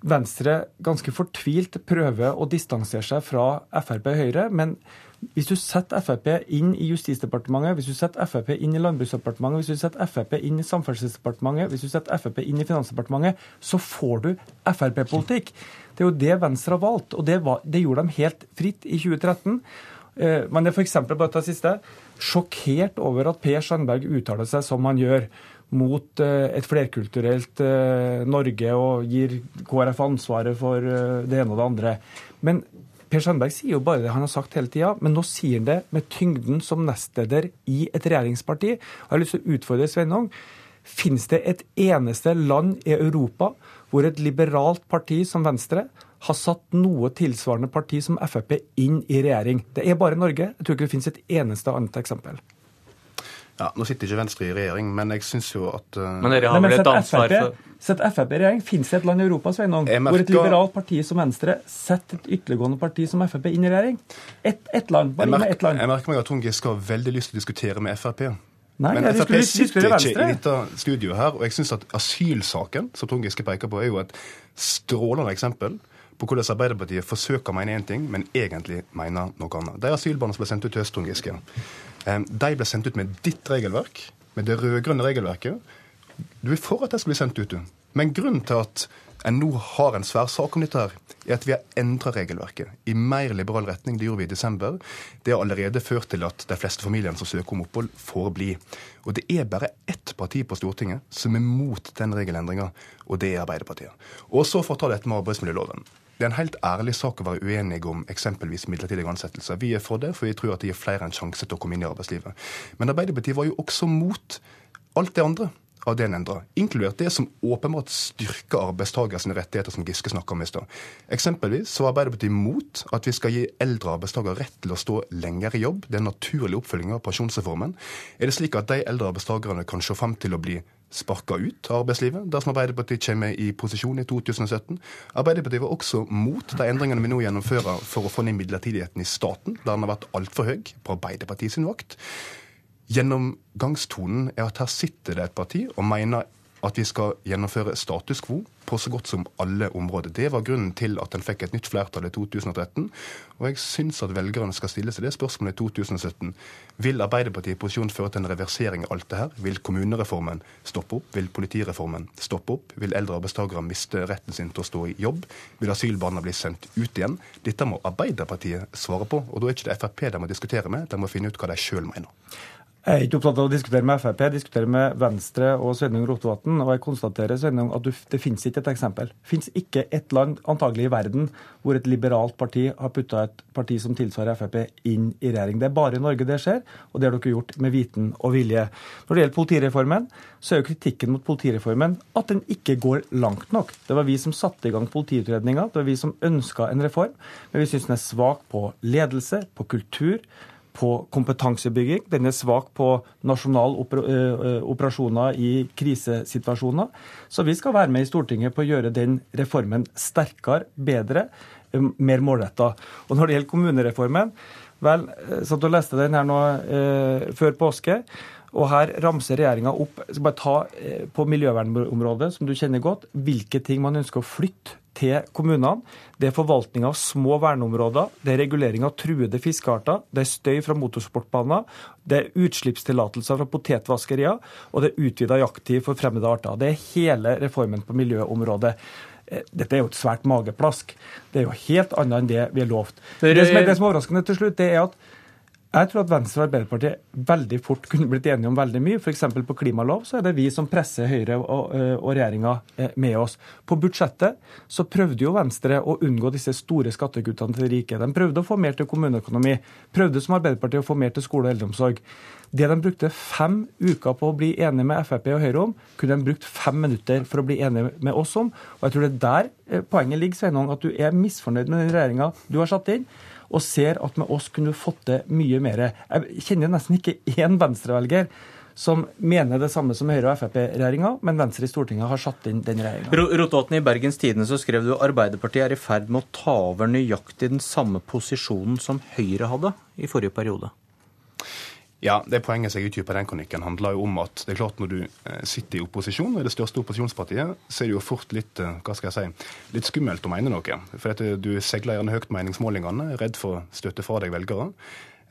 Venstre ganske fortvilt prøver å distansere seg fra Frp og Høyre, men hvis du setter Frp inn i Justisdepartementet, hvis du setter Frp inn i Landbruksdepartementet, hvis du setter Frp inn i Samferdselsdepartementet, hvis du setter Frp inn i Finansdepartementet, så får du Frp-politikk. Det er jo det Venstre har valgt, og det, var, det gjorde de helt fritt i 2013. Eh, men det er f.eks. bare det siste, sjokkert over at Per Sandberg uttaler seg som han gjør mot eh, et flerkulturelt eh, Norge og gir KrF ansvaret for det ene og det andre. Men Per Sandberg sier jo bare det han har sagt hele tida, men nå sier han det med tyngden som nestleder i et regjeringsparti. Jeg har lyst til å utfordre Sveinung. Fins det et eneste land i Europa hvor et liberalt parti som Venstre har satt noe tilsvarende parti som Frp inn i regjering? Det er bare Norge. Jeg tror ikke det finnes et eneste annet eksempel. Ja, Nå sitter ikke Venstre i regjering, men jeg syns jo at uh... Men dere har vel et ansvar for Sett Frp i regjering. Fins det et land i Europa Sveinung, merker... hvor et liberalt parti som Venstre setter et ytterliggående parti som Frp inn i regjering? Ett et land. Bare merker, ett land. Jeg merker meg at Trond Giske har veldig lyst til å diskutere med Frp. Nei, Men Frp sitter ikke i dette studioet her, og jeg syns at asylsaken, som Trond Giske peker på, er jo et strålende eksempel på hvordan Arbeiderpartiet forsøker å mene én ting, men egentlig mener noe annet. De asylbarna som ble sendt ut til Øst, Trond Giske, de ble sendt ut med ditt regelverk, med det rød-grønne regelverket. Du er for at det skal bli sendt ut, du. Men grunnen til at en nå har en svær sak om dette, her, er at vi har endra regelverket i mer liberal retning. Det gjorde vi i desember. Det har allerede ført til at de fleste familiene som søker om opphold, får bli. Og det er bare ett parti på Stortinget som er mot den regelendringa, og det er Arbeiderpartiet. Og så for å ta dette med arbeidsmiljøloven. Det er en helt ærlig sak å være uenige om eksempelvis midlertidige ansettelser. Vi er for det, for vi tror at det gir flere en sjanse til å komme inn i arbeidslivet. Men Arbeiderpartiet var jo også mot alt det andre av det en endrer, inkludert det som åpenbart styrker arbeidstakers rettigheter, som Giske snakka om i stad. Eksempelvis så var Arbeiderpartiet imot at vi skal gi eldre arbeidstakere rett til å stå lenger i jobb. Det er en naturlig oppfølging av pensjonsreformen. Er det slik at de eldre arbeidstakerne kan se frem til å bli sparka ut av arbeidslivet dersom Arbeiderpartiet kommer i posisjon i 2017. Arbeiderpartiet var også mot de endringene vi nå gjennomfører for å få ned midlertidigheten i staten, der den har vært altfor høy på Arbeiderpartiet sin vakt. Gjennomgangstonen er at her sitter det et parti og mener at vi skal gjennomføre status quo på så godt som alle områder. Det var grunnen til at en fikk et nytt flertall i 2013. Og jeg syns at velgerne skal stille seg det spørsmålet i 2017. Vil Arbeiderpartiet i posisjon føre til en reversering av alt det her? Vil kommunereformen stoppe opp? Vil politireformen stoppe opp? Vil eldre arbeidstakere miste retten sin til å stå i jobb? Vil asylbarna bli sendt ut igjen? Dette må Arbeiderpartiet svare på. Og da er ikke det Frp de må diskutere med, de må finne ut hva de sjøl mener. Jeg er ikke opptatt av å diskutere med Frp, jeg diskuterer med Venstre og Sveinung Rotevatn. Og jeg konstaterer Sveinung, at det finnes ikke et eksempel. Det finnes ikke et land antagelig i verden hvor et liberalt parti har putta et parti som tilsvarer Frp, inn i regjering. Det er bare i Norge det skjer, og det har dere gjort med viten og vilje. Når det gjelder politireformen, så er jo kritikken mot politireformen at den ikke går langt nok. Det var vi som satte i gang politiutredninga, det var vi som ønska en reform, men vi syns den er svak på ledelse, på kultur på kompetansebygging. Den er svak på nasjonale operasjoner i krisesituasjoner. Så vi skal være med i Stortinget på å gjøre den reformen sterkere, bedre, mer målretta. Og når det gjelder kommunereformen, vel, satt og leste den her nå eh, før påske. Og her ramser regjeringa opp skal bare ta på miljøvernområdet, som du kjenner godt, hvilke ting man ønsker å flytte til kommunene. Det er forvaltning av små verneområder, det er regulering av truede fiskearter, det er støy fra motorsportbaner, det er utslippstillatelser fra potetvaskerier, og det er utvida jakttid for fremmede arter. Det er hele reformen på miljøområdet. Eh, dette er jo et svært mageplask. Det er jo helt annet enn det vi har lovt. Det som er, det som er overraskende til slutt, det er at jeg tror at Venstre og Arbeiderpartiet veldig fort kunne blitt enige om veldig mye. F.eks. på klimalov så er det vi som presser Høyre og, eh, og regjeringa eh, med oss. På budsjettet så prøvde jo Venstre å unngå disse store skattekuttene til de rike. De prøvde å få mer til kommuneøkonomi. Prøvde som Arbeiderpartiet å få mer til skole og eldreomsorg. Det de brukte fem uker på å bli enige med Frp og Høyre om, kunne de brukt fem minutter for å bli enige med oss om. Og jeg tror det er der eh, poenget ligger, Sveinung, at du er misfornøyd med den regjeringa du har satt inn og ser at med oss kunne du fått til mye mer. Jeg kjenner nesten ikke én venstrevelger som mener det samme som Høyre- og Frp-regjeringa, men Venstre i Stortinget har satt inn den regjeringa. Rotevatn, i Bergens Tidende så skrev du Arbeiderpartiet er i ferd med å ta over nøyaktig den samme posisjonen som Høyre hadde i forrige periode. Ja, det Poenget som jeg utdyper den kronikken, handler jo om at det er klart når du eh, sitter i opposisjon, og er det største opposisjonspartiet, så er det jo fort litt eh, hva skal jeg si, litt skummelt å mene noe. For at du seiler gjerne høyt meningsmålingene, redd for støtte fra deg velgere.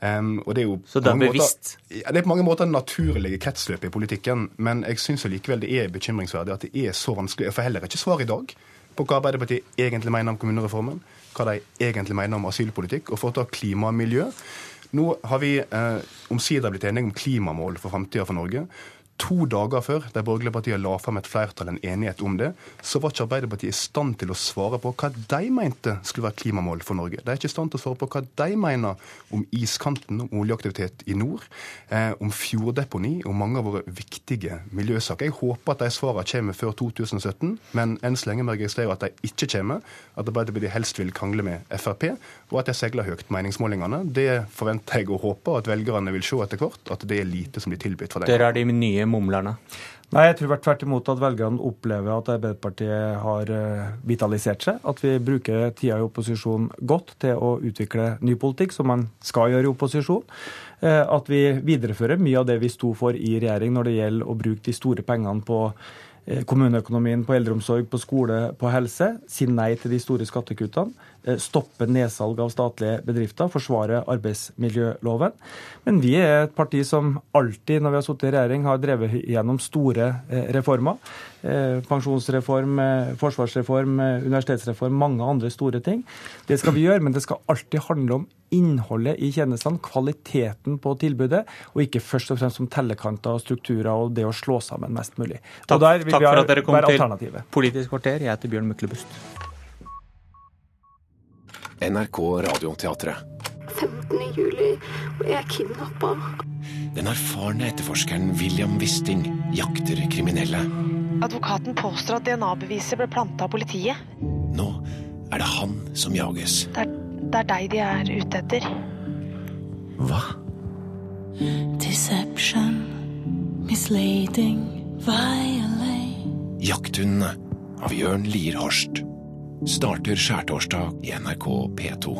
Um, og det er jo så det er bevisst? Måter, ja, det er på mange måter naturlige kretsløp i politikken. Men jeg syns likevel det er bekymringsverdig at det er så vanskelig. Jeg får heller ikke svar i dag på hva Arbeiderpartiet egentlig mener om kommunereformen, hva de egentlig mener om asylpolitikk, og for å ta klima og miljø. Nå har vi eh, omsider blitt enige om klimamål for framtida for Norge. To dager før de borgerlige partiene la fram et flertall, en enighet om det, så var ikke Arbeiderpartiet i stand til å svare på hva de mente skulle være klimamål for Norge. De er ikke i stand til å svare på hva de mener om iskanten, om oljeaktivitet i nord, eh, om fjorddeponi, om mange av våre viktige miljøsaker. Jeg håper at de svarene kommer før 2017, men enn så lenge må jeg registrere at de ikke kommer. At Arbeiderpartiet helst vil krangle med Frp, og at de seiler høyt meningsmålingene. Det forventer jeg og håper at velgerne vil se etter hvert, at det er lite som blir tilbudt for dem. Dere er de nye mumlerne? Nei, jeg tror tvert imot at velgerne opplever at Arbeiderpartiet har eh, vitalisert seg. At vi bruker tida i opposisjon godt til å utvikle ny politikk, som man skal gjøre i opposisjon. Eh, at vi viderefører mye av det vi sto for i regjering når det gjelder å bruke de store pengene på kommuneøkonomien, på eldreomsorg, på skole, på helse. Si nei til de store skattekuttene. Eh, stoppe nedsalg av statlige bedrifter, forsvare arbeidsmiljøloven. Men vi er et parti som alltid, når vi har sittet i regjering, har drevet gjennom store eh, reformer. Eh, pensjonsreform, forsvarsreform, universitetsreform, mange andre store ting. Det skal vi gjøre, men det skal alltid handle om innholdet i tjenestene, kvaliteten på tilbudet, og ikke først og fremst som tellekanter og strukturer og det å slå sammen mest mulig. Takk, takk for at dere kom til Politisk kvarter. Jeg heter Bjørn Myklebust. NRK Radioteatret. 15. juli ble jeg kidnappa. Den erfarne etterforskeren William Wisting jakter kriminelle. Advokaten påstår at DNA-beviset ble planta av politiet. Nå er det han som jages. Det er, det er deg de er ute etter. Hva? Deception, misleading, violate. Jakthundene av Jørn Lierhorst starter skjærtorsdag i NRK P2.